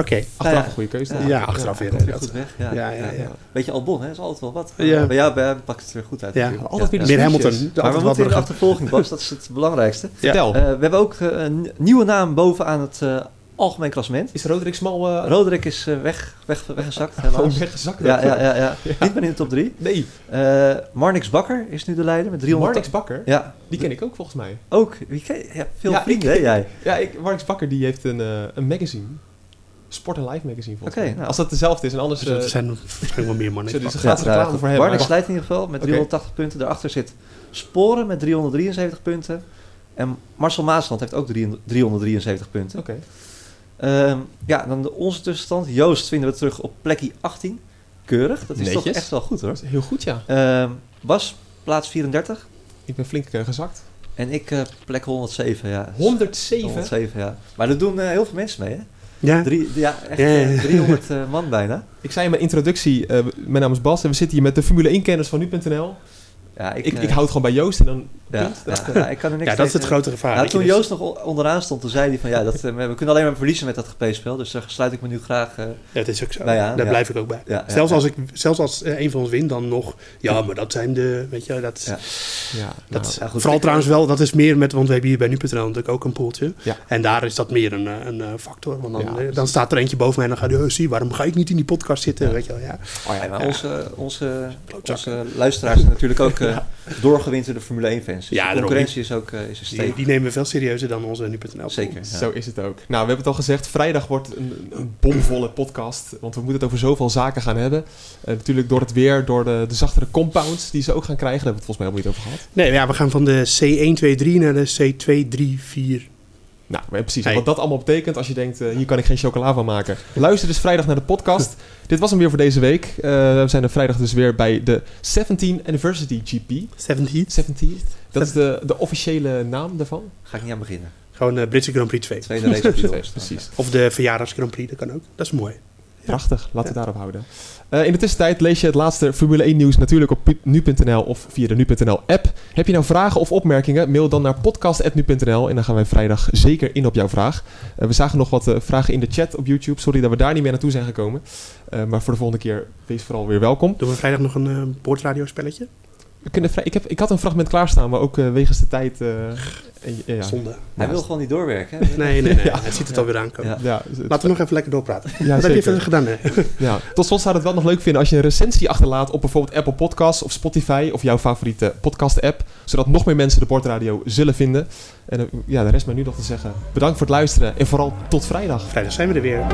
Oké. Achteraf ja. een goede keuze. Ja, Ja, achteraf weer. inderdaad. goed weg. Ja, Ja, ja, ja. Beetje Albon, hè? Dat is altijd wel wat. Ja. Maar ja, bij hem pakt het weer goed uit. Ja. Altijd weer Meer. Hamilton. Maar we moeten in de achtervolging, Bas. Dat is het belangrijkste. Vertel. Eh, we hebben ook eh, een nieuwe naam bovenaan het eh, algemeen klassement. is Roderick Smal uh, Roderick is eh, weg, weg, weggezakt. helaas. weggezakt? Ja, ja, ja, ja. Ja. Niet meer in de top 3. Nee, Eh Marnix Bakker is nu de leider met 300. Marnix Bakker, Ja, die ken ik ook volgens mij. ook. Wie ken je? Ja, veel Ja, vrienden, ik- hè, jij? Ja, ik, Marnix Bakker die heeft een, een magazine. Sport en Life magazine volgens Oké, mij. nou. Als dat dezelfde is en anders... Dus er zijn waarschijnlijk wel meer mannen. Zullen we ze Ja, reclame voor hebben? Marnix leidt in ieder geval met Oké. 380 punten. Daarachter zit Sporen met 373 punten. En Marcel Maasland heeft ook 300 373 punten. Oké. Ja, dan de, onze tussenstand. Joost vinden we terug op plekje 18. Keurig. Dat is toch echt wel goed hoor. Dat is heel goed, ja. Ehm, Bas, plaats 34. Ik ben flink eh, gezakt. En ik eh, plek 107, ja. 107? 107, ja. Maar er doen eh, heel veel mensen mee, hè? Ja, Drie, ja, echt Ja, ja, eh, ja. 300 eh, man bijna. Ik zei in mijn introductie, eh, mijn naam is Bas en we zitten hier met de Formule 1-kenners van nu.nl. Ja, ik, Ik, ik hou het gewoon bij Joost en dan... ja, ja, ja, ik kan er niks ja, dat is het grote gevaar. Nou, toen dus- Joost nog onderaan stond, toen zei hij van ja, dat, eh, we kunnen alleen maar verliezen met dat GP-spel. Dus daar sluit ik me nu graag eh, Ja, dat is ook zo. Nou Daar ja. blijf ik ook bij. Ja, ja, zelfs, ja. Als ik, zelfs als eh, een van ons wint, dan nog... Ja, maar dat zijn de... Weet je, dat, Ja. Ja, dat, nou, goed. vooral Ik- trouwens wel, dat is meer met... Want we hebben hier bij nu.nl natuurlijk ook een poeltje. Ja. En daar is dat meer een, eh, een eh, factor. Want dan, eh, dan staat er eentje boven mij en dan gaat hij... Oh, zie, waarom ga ik niet in die podcast zitten? Ja. Weet je wel, ja. oh ja, maar Ja. onze, onze, onze luisteraars zijn natuurlijk ook eh doorgewinterde Formule 1-fans. Ja, de concurrentie is ook eh, is een Die, steek. die nemen we veel serieuzer dan onze nu.nl. Zeker. ja. Zo is het ook. Nou, we hebben het al gezegd. Vrijdag wordt een, een bomvolle podcast. Want we moeten het over zoveel zaken gaan hebben. Eh, natuurlijk door het weer, door de, de zachtere compounds die ze ook gaan krijgen. Daar hebben we het volgens mij helemaal niet over gehad. Nee, ja, we gaan van de C123 naar de C234. Nou, precies. Hey. Wat dat allemaal betekent als je denkt, eh, hier kan ik geen chocola van maken. Luister dus vrijdag naar de podcast. Dit was hem weer voor deze week. Eh, we zijn er vrijdag dus weer bij de 17 Anniversary GP. 17. 17 Dat is de, de officiële naam daarvan. Ga ik niet aan beginnen. Gewoon uh, Britse Grand Prix 2. Tweede race op de precies. Of de verjaardags Grand Prix, dat kan ook. Dat is mooi. Prachtig, laten we daarop houden. Eh, in de tussentijd lees je het laatste Formule 1 nieuws natuurlijk op nu.nl of via de nu.nl app. Heb je nou vragen of opmerkingen? Mail dan naar podcast.nu.nl en dan gaan wij vrijdag zeker in op jouw vraag. Eh, we zagen nog wat eh, vragen in de chat op YouTube. Sorry dat we daar niet meer naartoe zijn gekomen. Maar voor de volgende keer wees vooral weer welkom. Doen we vrijdag nog een uh, boordradiospelletje? We kunnen vrij- ik, heb, ik had een fragment klaarstaan, maar ook uh, wegens de tijd... Uh, ja. Zonde. Hij wil gewoon niet doorwerken. Hè? Nee, nee, nee. Ja. Het ziet het alweer aankomen. Ja. Ja, Laten we nog even lekker doorpraten. Ja, Wat heb je verder gedaan? Hè? Ja, tot slot zou het wel nog leuk vinden als je een recensie achterlaat op bijvoorbeeld Apple Podcasts of Spotify of jouw favoriete podcast-app, zodat nog meer mensen de Bordradio zullen vinden. En uh, ja, de rest maar nu nog te zeggen. Bedankt voor het luisteren en vooral tot vrijdag. Vrijdag zijn we er weer.